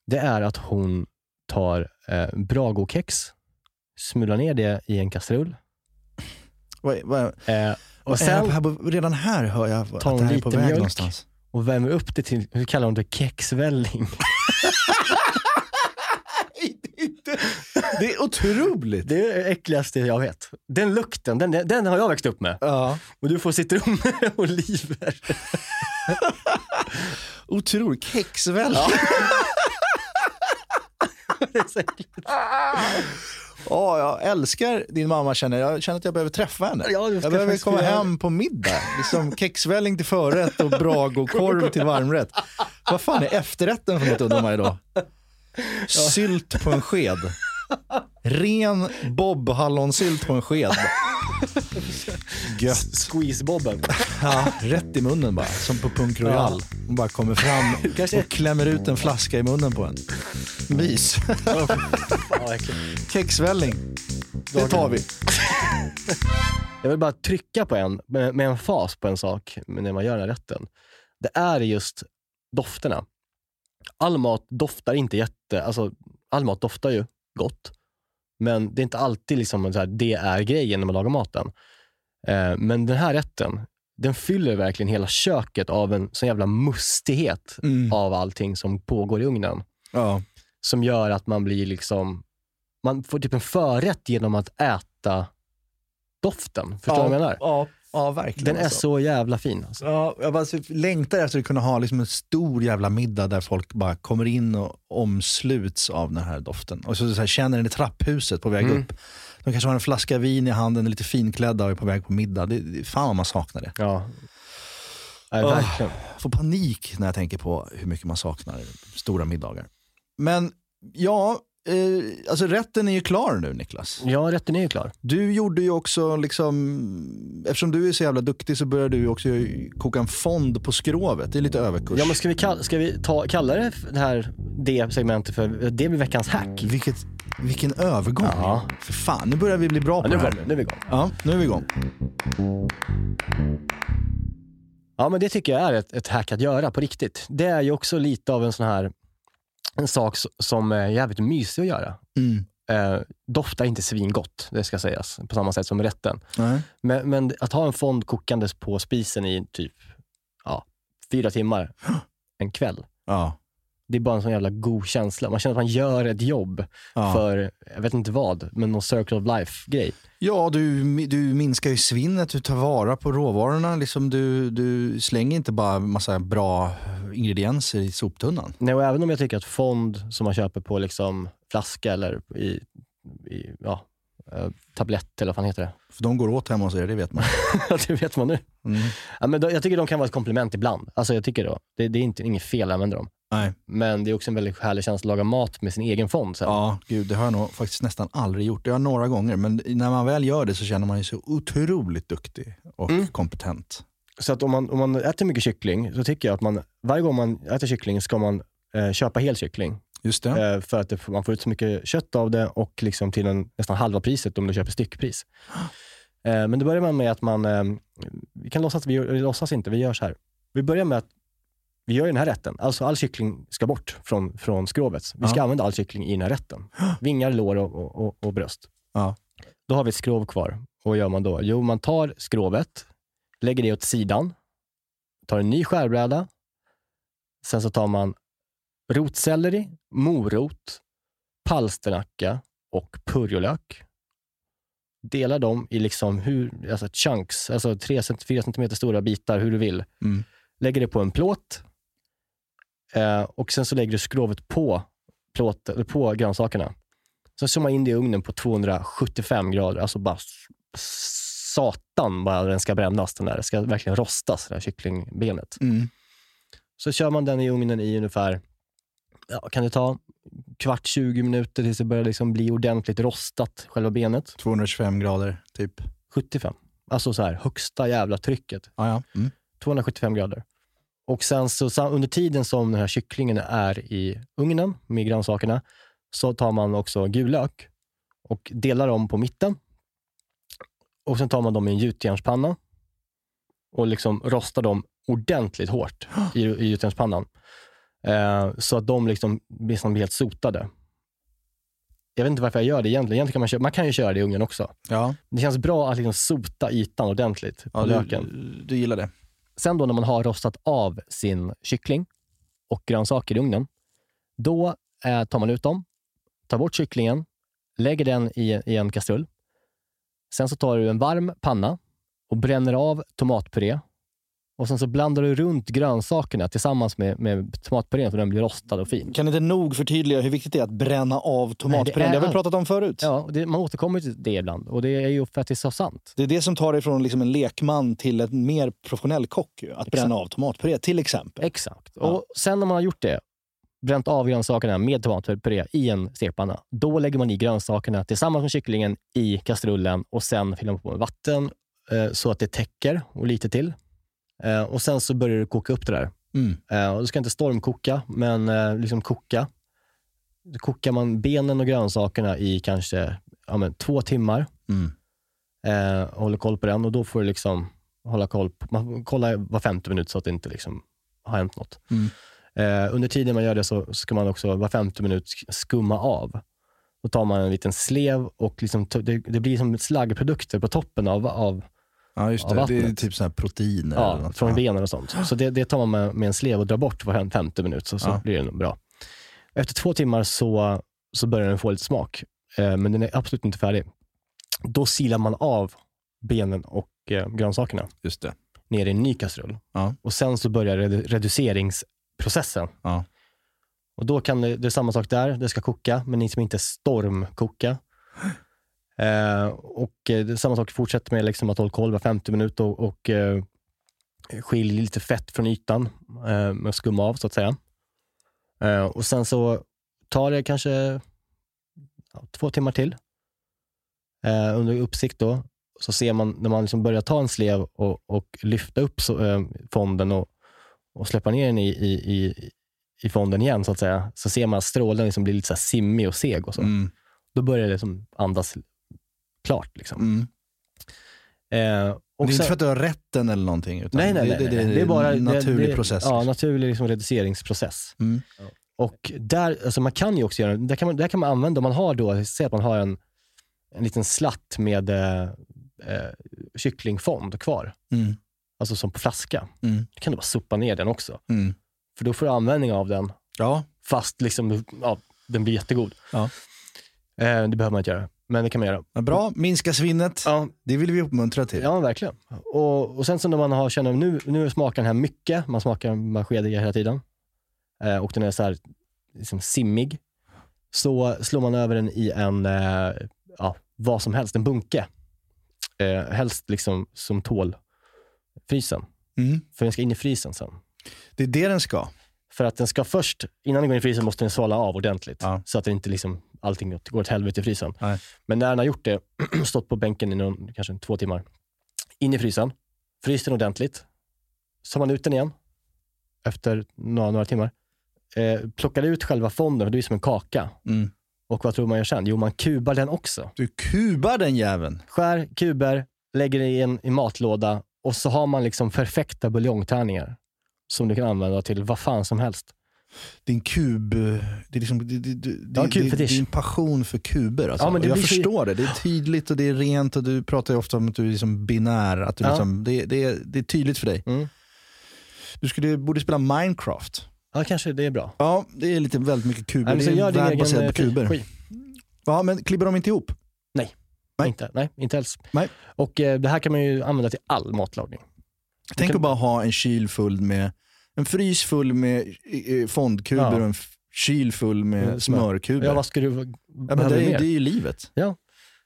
Det är att hon tar eh, Brago-kex, smular ner det i en kastrull Vad, vad, eh, och sen här, redan här hör jag att det här är på väg mjölk. någonstans. och värmer upp det till, hur kallar hon det, kexvälling. Det är otroligt. Det är det äckligaste jag vet. Den lukten, den, den har jag växt upp med. Ja. Och du får citroner och oliver. Otroligt. Kexväl. Det är så äckligt. Ja, jag älskar din mamma känner jag. Känner att jag behöver träffa henne. Ja, jag behöver komma göra hem på middag. Liksom kexvälling till förrätt och Brago-korv till varmrätt. Vad fan är efterrätten för något undrar man idag? Sylt på en sked. Ren bobhallonsylt på en sked. Gött. Squeeze-bobben. Ja, rätt i munnen bara, som på Punk Royal. Hon bara kommer fram och klämmer ut en flaska i munnen på en. Mys. Kexvälling. Det tar vi. Jag vill bara trycka på en, med, med en fas på en sak när man gör den här rätten. Det är just dofterna. All mat doftar inte jätte, alltså all mat doftar ju gott. Men det är inte alltid liksom så här, det är grejen när man lagar maten. Eh, men den här rätten, den fyller verkligen hela köket av en sån jävla mustighet Mm. av allting som pågår i ugnen. Ja. Som gör att man blir liksom, man får typ en förrätt genom att äta doften. Förstår du vad jag menar? Ja, ja verkligen. Den är alltså. så jävla fin. Alltså. Ja, jag bara så längtar efter att kunna ha liksom en stor jävla middag där folk bara kommer in och omsluts av den här doften. Och så, så här, känner den i trapphuset på väg Mm. upp. De kanske har en flaska vin i handen, är lite finklädda och är på väg på middag. Det, det, fan vad man saknar det. Ja. Nej, verkligen. Jag får panik när jag tänker på hur mycket man saknar stora middagar. Men ja, eh, alltså rätten är ju klar nu Niklas. Ja, rätten är ju klar. Du gjorde ju också, liksom, eftersom du är så jävla duktig så började du ju också koka en fond på skrovet. Det är lite överkurs. Ja, men ska vi, kalla, ska vi ta, kalla det, det här det segmentet för det blir veckans hack? Vilket, vilken övergång. Ja. För fan, nu börjar vi bli bra Ja, på nu det här. nu är vi igång. Ja, nu är vi igång. Ja, men det tycker jag är ett, ett hack att göra på riktigt. Det är ju också lite av en sån här en sak som är jävligt mysig att göra. Mm. Eh, doftar inte svingott, det ska sägas, på samma sätt som rätten. Nej. Men, men att ha en fond kokandes på spisen i typ ja, fyra timmar en kväll. Ja. Det är bara en sån jävla god känsla. Man känner att man gör ett jobb Ja. för, jag vet inte vad, men någon circle of life-grej. Ja, du, du minskar ju svinnet, du tar vara på råvarorna. Liksom du, du slänger inte bara massa bra ingredienser i soptunnan. Nej, och även om jag tycker att fond som man köper på liksom flaska eller i, i ja, eh, tablett eller vad fan heter det? För de går åt hemma hos er, det vet man. det vet man nu. Mm. Ja, men då, jag tycker de kan vara ett komplement ibland. Alltså jag tycker då, det, det är inte, inget fel att använda dem. Nej. Men det är också en väldigt härlig känsla att laga mat med sin egen fond sen. Ja, gud, det har jag nog faktiskt nästan aldrig gjort. Det har jag några gånger, men när man väl gör det så känner man sig så otroligt duktig och Mm. kompetent. Så att om man, om man äter mycket kyckling så tycker jag att man, varje gång man äter kyckling ska man eh, köpa hel kyckling. Just det. Eh, för att det, man får ut så mycket kött av det och liksom till en, nästan halva priset om du köper styckpris. Eh, men då börjar man med att man, eh, vi kan låtsas, vi, vi låtsas inte, vi gör så här. Vi börjar med att vi gör den här rätten. Alltså all kyckling ska bort från, från skrovet. Vi ska Ja. använda all kyckling i den här rätten. Vingar, lår och, och, och, och bröst. Ja. Då har vi ett skrov kvar. Och vad gör man då? Jo, man tar skrovet, lägger det åt sidan, tar en ny skärbräda. Sen så tar man rotselleri, morot, palsternacka och purjolök. Delar dem i liksom hur, alltså chunks, alltså 3-4 cm stora bitar, hur du vill. Mm. Lägger det på en plåt eh, och sen så lägger du skrovet på, plåt, eller på grönsakerna. Sen man in det i ugnen på 275 grader, alltså bara satan vad den ska brännas den där. Det ska verkligen rostas, det här kycklingbenet. Mm. Så kör man den i ugnen i ungefär, ja, kan det ta kvart, 20 minuter tills det börjar liksom bli ordentligt rostat, själva benet. 225 grader, typ. 75. Alltså så här, högsta jävla trycket. Ah, ja. mm. 275 grader. Och sen så under tiden som den här kycklingen är i ugnen med grönsakerna så tar man också gul lök och delar dem på mitten. Och sen tar man dem i en gjutjärnspanna och liksom rostar dem ordentligt hårt i, i gjutjärnspannan. Eh, så att de liksom nästan blir helt sotade. Jag vet inte varför jag gör det egentligen. egentligen kan man, köra, man kan ju köra det i ugnen också. Ja, Det känns bra att liksom sota ytan ordentligt på ja löken. du, du gillar det. Sen då när man har rostat av sin kyckling och grönsaker i ugnen, då eh, tar man ut dem, tar bort kycklingen, lägger den i, i en kastrull. Sen så tar du en varm panna och bränner av tomatpuré. Och sen så blandar du runt grönsakerna tillsammans med, med tomatpurén så den blir rostad och fin. Kan inte nog förtydliga hur viktigt det är att bränna av tomatpurén? Det har vi pratat om förut. Ja, det, man återkommer till det ibland och det är ju för att det är så sant. Det är det som tar dig från liksom en lekman till en mer professionell kock. Ju. Att bränna av tomatpuré till exempel. Exakt. Och sen när man har gjort det, bränt av grönsakerna med tomatpuré i en stekpanna, då lägger man i grönsakerna tillsammans med kycklingen i kastrullen och sen fyller man på med vatten eh, så att det täcker och lite till. Eh, och sen så börjar du koka upp det där. Mm. Eh, och du ska inte stormkoka, men eh, liksom koka. Då kokar man benen och grönsakerna i kanske ja, men, två timmar. Mm. Eh, håller koll på den och då får du liksom hålla koll på, man kollar var femte minut så att det inte liksom har hänt något. Mm. Eh, under tiden man gör det så ska man också var femte minut skumma av. Då tar man en liten slev och liksom, det, det blir som slaggprodukter på toppen av, av Ja, just det. Det är typ här proteiner. eller ja, något. från benen och sånt. Så det, det tar man med, med en slev och drar bort var femte minut så, så Ja. blir det nog bra. Efter två timmar så, så börjar den få lite smak, eh, men den är absolut inte färdig. Då silar man av benen och eh, grönsakerna Just det. ner i en ny kastrull. Ja. Och sen så börjar redu- reduceringsprocessen. Ja. Och då kan det, det är samma sak där, det ska koka, men liksom inte stormkoka. Eh, och eh, samma sak fortsätter med liksom att hålla koll var 50 minuter och, och eh, skilj lite fett från ytan eh, med skumma av så att säga. Eh, och sen så tar det kanske ja, två timmar till eh, under uppsikt då. Så ser man när man liksom börjar ta en slev och, och lyfta upp så, eh, fonden och, och släppa ner den i, i, i, i fonden igen så att säga, så ser man att strålen liksom blir lite så simmig och seg och så. Mm. Då börjar det liksom andas klart. Liksom. Mm. Eh, och det är inte för att du har rätten eller någonting. Utan nej, nej, det, nej, det, nej. det, det är bara en naturlig det, det, process. Ja, naturlig liksom reduceringsprocess. Mm. Och där, alltså man kan ju också göra, där kan man, där kan man använda, om man har då, säg att man har en, en liten slatt med eh, eh, kycklingfond kvar, Mm. alltså som på flaska. Mm. Då kan du bara sopa ner den också. Mm. För då får du användning av den, Ja, fast liksom, ja, den blir jättegod. Ja. Eh, det behöver man inte göra, men det kan man göra. men bra. Minska svinnet. Ja, Det vill vi uppmuntra till. Ja, verkligen. Och, och sen så när man har, känner nu, nu smakar den här mycket, man smakar man skediga hela tiden, eh, och den är så här liksom simmig, så slår man över den i en, eh, ja, vad som helst, en bunke. Eh, helst liksom som tål frysen, Mm. för den ska in i frysen sen. Det är det den ska. För att den ska först, innan den går in i frysen måste den svala av ordentligt. Ja. Så att det inte liksom, allting går åt helvete i frysen. Nej. Men när den har gjort det, stått på bänken i någon, kanske två timmar, in i frysen, fryst den ordentligt, så man ut den igen efter några, några timmar. Eh, plockar ut själva fonden, för det är som en kaka. Mm. Och vad tror man gör sen? Jo, man kubar den också. Du kubar den jäveln. Skär kuber, lägger i en i matlåda och så har man liksom perfekta buljongtärningar som du kan använda till vad fan som helst. Din kub, det är liksom, det, det, det, Ja, det, din passion för kuber. Alltså. Ja, jag förstår det. Det är tydligt och det är rent och du pratar ju ofta om att du är liksom binär. Att du Ja. liksom, det, det, är, det är tydligt för dig. Mm. Du skulle, borde spela Minecraft. Ja, kanske det är bra. Ja, det är lite väldigt mycket kuber. Nej, så det är en värld baserad eh, på kuber. energi. Ja, men klibbar de inte ihop? Nej. Inte, nej, inte alls. Nej. Och eh, det här kan man ju använda till all matlagning. Tänk kan- att bara ha en kyl full med, en frys full med fondkuber Ja. och en kyl full med smör. smörkuber. Ja, vad ska du, Ja, men det, är, mer? det är ju livet. Ja.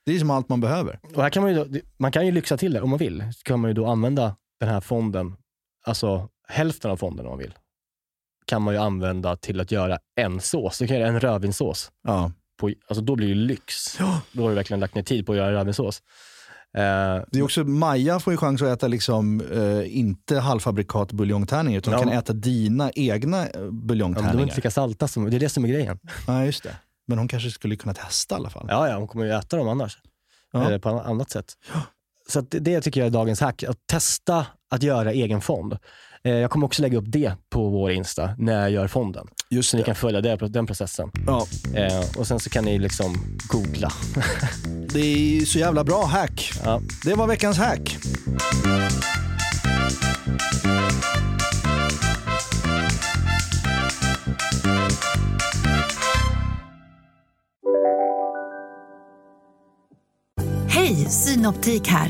Det är som allt man behöver. Och här kan man, ju då, man kan ju lyxa till det om man vill. Så kan man ju då använda den här fonden, alltså hälften av fonden om man vill, kan man ju använda till att göra en sås. Du kan göra en rödvinssås. Ja. På, alltså då blir det lyx. Då har du verkligen lagt ner tid på att göra rödvinssås. Eh, Det är också, Maja får ju chans att äta liksom, eh, inte halvfabrikat buljongtärningar utan Ja. kan äta dina egna eh, ja, men de buljongtärningar. inte lika salta som, det är det som är grejen. Ja, just det. Men hon kanske skulle kunna testa i alla fall. Ja, ja, hon kommer ju äta dem annars. Ja. Eller på ett annat sätt. Så att det, det tycker jag är dagens hack. Att testa att göra egen fond. Eh, jag kommer också lägga upp det på vår Insta när jag gör fonden. Just Så ni det. kan följa det, den processen. Ja, Eh, och sen så kan ni liksom googla. det är så jävla bra hack. Ja. Det var veckans hack. Hej, Synoptik här.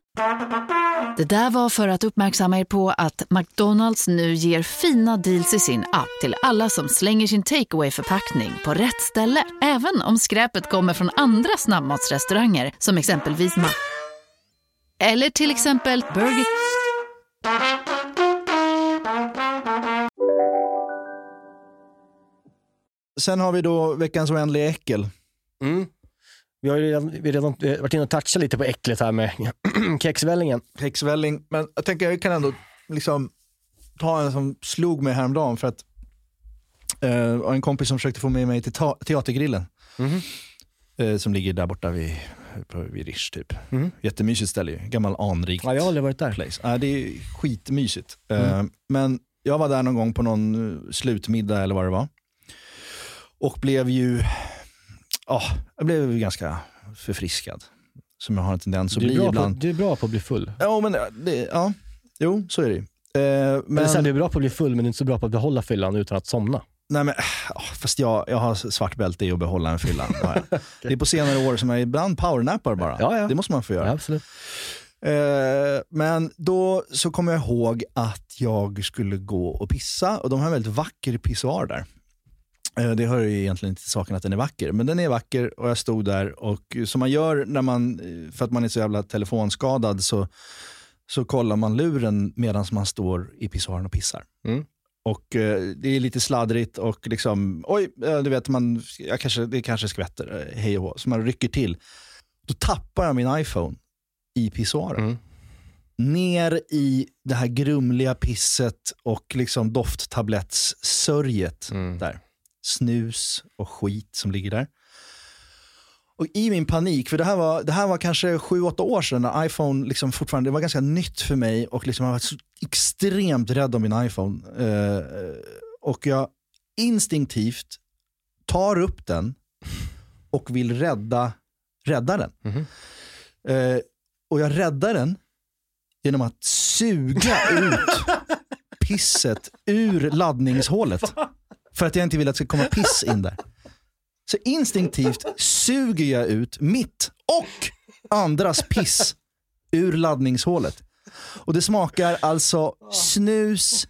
Det där var för att uppmärksamma er på att McDonalds nu ger fina deals i sin app till alla som slänger sin takeaway förpackning på rätt ställe. Även om skräpet kommer från andra snabbmatsrestauranger som exempelvis Ma... Eller till exempel Burger... Sen har vi då veckans oändliga äckel. Mm. Vi har ju redan, vi redan eh, varit inne och touchat lite på äcklet här med kexvällingen. Häxvälling. Men jag tänker jag kan ändå liksom ta en som slog mig häromdagen för att eh, och en kompis som försökte få med mig till teatergrillen. Mhm. Eh, som ligger där borta vid, vid Rish typ. Mhm. Jättemysigt ställe ju. Gammal anrikt Ja, jag har aldrig varit där. place. Ja, det är skitmysigt. Eh, men jag var där någon gång på någon eh, slutmiddag eller vad det var. Och blev ju, ja, jag blev ju ganska förfriskad. Som jag har en tendens att bli bra ibland. på, du är bra på att bli full. Ja, men det, ja, jo, så är det ju. Eh, Men... Men, du är bra på att bli full, men du är inte så bra på att behålla fyllan utan att somna. nej, men, ja, fast jag, jag har svart bälte i att behålla en fylla. jag. Det är på senare år som jag ibland powernappar bara. Ja, ja. Det måste man få göra. Ja, absolut. Eh, men då så kommer jag ihåg att jag skulle gå och pissa och de har en väldigt vacker pissoar där. Eh, det hör ju egentligen inte till saken att den är vacker, men den är vacker och jag stod där och som man gör när man, eh, för att man är så jävla telefonskadad så, så kollar man luren medan man står i pissoaren och pissar. Mm. Och eh, Det är lite sladdrigt och liksom, oj, eh, du vet, man, jag kanske, det kanske skvätter, hej och hå. Så man rycker till. Då tappar jag min iPhone i pissoaren. Mm. Ner i det här grumliga pisset och liksom dofttablettssörjet Mm. där. Snus och skit som ligger där. Och i min panik, för det här var, det här var kanske sju åtta år sedan när iPhone liksom fortfarande, det var ganska nytt för mig och liksom jag var så extremt rädd om min iPhone. Eh, och jag instinktivt tar upp den och vill rädda, rädda den. Mhm. Eh, och jag räddar den genom att suga ut pisset ur laddningshålet. För att jag inte vill att det ska komma piss in där. Så instinktivt suger jag ut mitt och andras piss ur laddningshålet. Och det smakar alltså snus,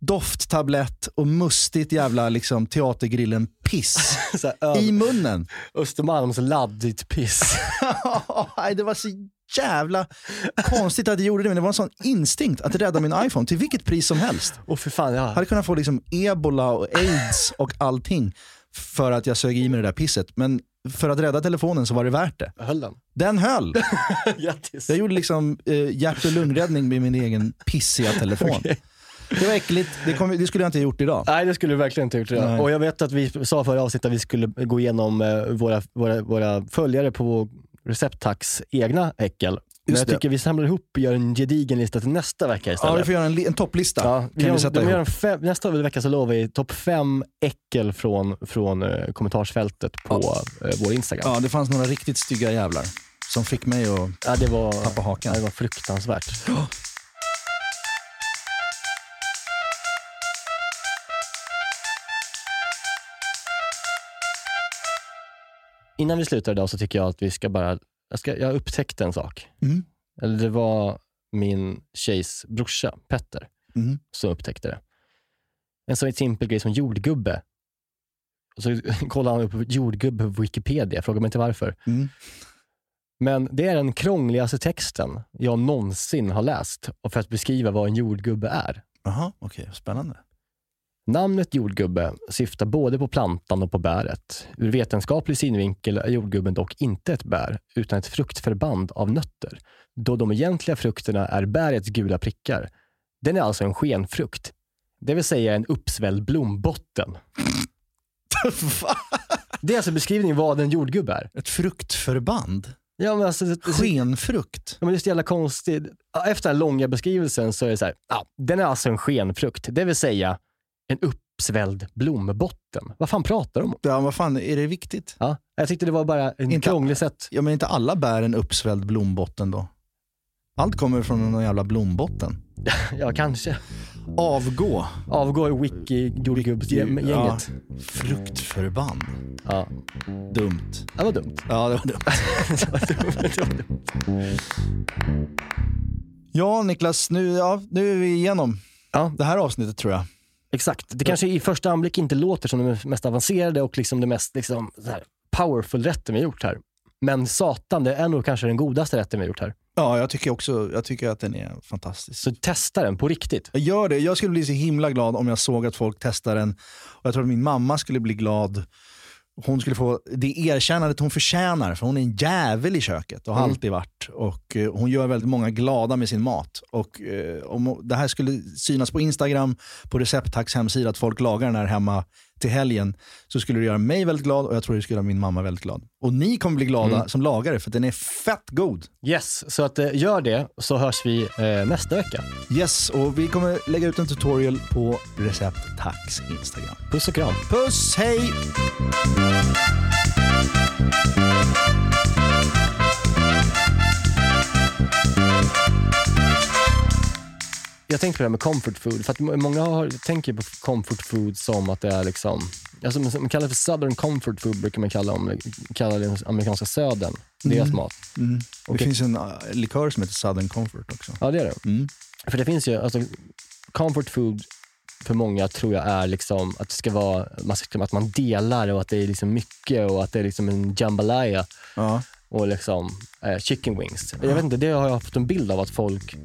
dofttablett och mustigt jävla liksom, teatergrillen piss Så här, över- i munnen. Östermalms laddigt piss. Det var så jävla konstigt att jag gjorde det, men det var en sån instinkt att rädda min iPhone till vilket pris som helst. Och för fan, Jag ja. hade kunnat få liksom ebola och aids och allting för att jag sög i mig det där pisset. Men för att rädda telefonen så var det värt det. Höll den? Den höll. Grattis. Jag gjorde liksom eh, hjärt och lungräddning med min egen pissiga telefon. Okej. Det var äckligt. Det, kom, det skulle jag inte ha gjort idag. Nej, det skulle du verkligen inte gjort. redan. Nej. Och jag vet att vi sa förra avsnittet att vi skulle gå igenom eh, våra, våra, våra följare på vår Recepttax egna äckel. Men Just jag det. tycker vi samlar ihop och gör en gedigen lista till nästa vecka Ja, istället. vi får göra en, li- en topplista. Ja, kan vi vi sätta de gör en fem, nästa vecka så lovar vi topp fem äckel från, från eh, kommentarsfältet på eh, vår Instagram. Ja, det fanns några riktigt stygga jävlar som fick mig att Ja, det, var, tappa hakan. ja, det var fruktansvärt. Innan vi slutar idag så tycker jag att vi ska bara, jag, ska, jag upptäckte en sak. Mm. Eller det var min tjejs brorsa, Petter, Mm. som upptäckte det. En sån simpel grej som jordgubbe. Och så kollade han upp jordgubbe på Wikipedia, fråga mig inte varför. Mm. Men det är den krångligaste texten jag någonsin har läst för att beskriva vad en jordgubbe är. Jaha, okej. Spännande. Namnet jordgubbe syftar både på plantan och på bäret. Ur vetenskaplig synvinkel är jordgubben dock inte ett bär, utan ett fruktförband av nötter, då de egentliga frukterna är bärets gula prickar. Den är alltså en skenfrukt, det vill säga en uppsvälld blombotten. Det är alltså beskrivningen vad en jordgubbe är. Ett fruktförband? Ja, men alltså, Skenfrukt? Ja, men det är så jävla konstigt. Efter den långa beskrivelsen så är det så här, ja, den är alltså en skenfrukt, det vill säga en uppsvälld blombotten. Vad fan pratar de om? Ja, vad fan, är det viktigt? Ja, jag tyckte det var bara en Inte- krånglig sätt. Ja, men inte alla bär en uppsvälld blombotten då? Allt kommer från någon jävla blombotten. Ja, kanske. Avgå. Avgår wiki-jordgubbsgänget. Ja, fruktförband. Ja. Dumt. Det var dumt. Ja, det var dumt. det var dumt. Det var dumt. Ja, Niklas, nu, ja, nu är vi igenom Ja. det här avsnittet tror jag. Exakt. Det kanske i första anblick inte låter som det mest avancerade och liksom det mest liksom, här, powerful rätten vi gjort här. Men satan, det är nog kanske den godaste rätten vi gjort här. Ja, jag tycker också jag tycker att den är fantastisk. Så testa den på riktigt. Jag gör det. Jag skulle bli så himla glad om jag såg att folk testar den. Och jag tror att min mamma skulle bli glad. Hon skulle få det erkännandet hon förtjänar, för hon är en jävel i köket och har Mm. alltid varit. Och eh, Hon gör väldigt många glada med sin mat. Och eh, Om det här skulle synas på Instagram, på Recepttax hemsida, att folk lagar den här hemma till helgen, så skulle det göra mig väldigt glad och jag tror det skulle göra min mamma väldigt glad. Och ni kommer bli glada Mm. som lagare, för den är fett god. Yes, så att, eh, gör det så hörs vi eh, nästa vecka. Yes, och vi kommer lägga ut en tutorial på Recepttax Instagram. Puss och kram. Puss, hej! Jag tänkte på det här med comfort food, för att må- många har, tänker på comfort food som att det är liksom, alltså man kallar det för southern comfort food brukar man kalla, om, kalla den amerikanska södern, deras mat. Mm. Det finns en uh, likör som heter Southern Comfort också. Ja det är det. Mm. För det finns ju, alltså comfort food för många tror jag är liksom att det ska vara, att man delar och att det är liksom mycket och att det är liksom en jambalaya Ja. Och liksom eh, chicken wings. Jag vet inte, det har jag fått en bild av att folk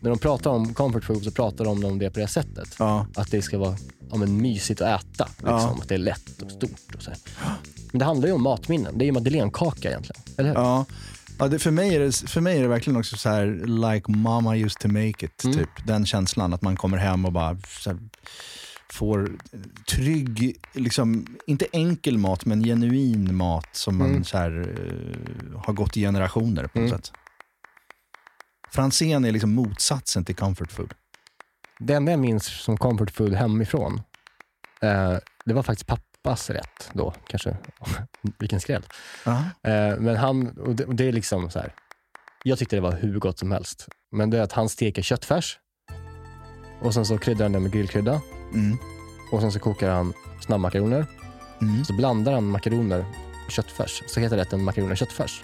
när de pratar om comfort food så pratar de om det på det sättet. Ja. Att det ska vara ja, men, mysigt att äta. Liksom. Ja. Att det är lätt och stort. Och så här. Men det handlar ju om matminnen. Det är ju madeleinekaka egentligen. Eller hur? Ja. Ja, det, för, mig är det, för mig är det verkligen också så här, like mama used to make it. Mm. Typ. Den känslan att man kommer hem och bara här, får trygg, liksom, inte enkel mat, men genuin mat som man Mm. så här, eh, har gått i generationer på något Mm. sätt. Franzén är liksom motsatsen till comfort food. Det enda jag minns som comfort food hemifrån, eh, det var faktiskt pappas rätt då. Kanske, vilken skräll. Ja. Eh, men han, och det, och det är liksom så här. Jag tyckte det var hur gott som helst. Men det är att han steker köttfärs och sen så kryddar han den med grillkrydda Mm. och sen så kokar han snabbmakaroner. Mm. Så blandar han makaroner och köttfärs. Så heter rätten makaroner och köttfärs.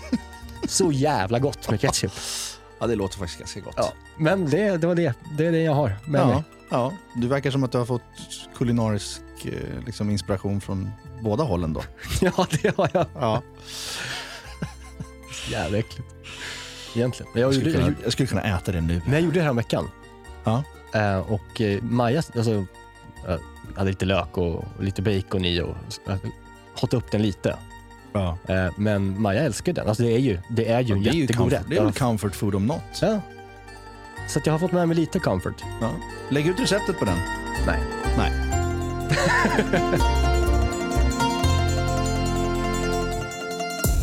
så jävla gott med ketchup. ja, det låter faktiskt ganska gott. Ja, men det, det var det. Det är det jag har med Ja, mig. ja. Du verkar som att du har fått kulinarisk eh, liksom, inspiration från båda hållen då. Ja, det har jag. Ja. Jävla äckligt. Egentligen. Jag, Jag, skulle gjorde, kunna, jag, skulle kunna äta det nu. men jag gjorde det här veckan. Ja. Eh, och eh, Maja, alltså, jag hade lite lök och lite bacon i och jag hottade upp den lite. Ja. Eh, men Maja älskar den. Alltså det är ju, det är ju en det är ju jättegod comfort, rätt. det är väl Ja. comfort food om något. Ja. Så att jag har fått med mig lite comfort. Ja. Lägg ut receptet på den. Nej. Nej.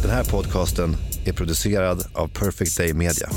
Den här podcasten är producerad av Perfect Day Media.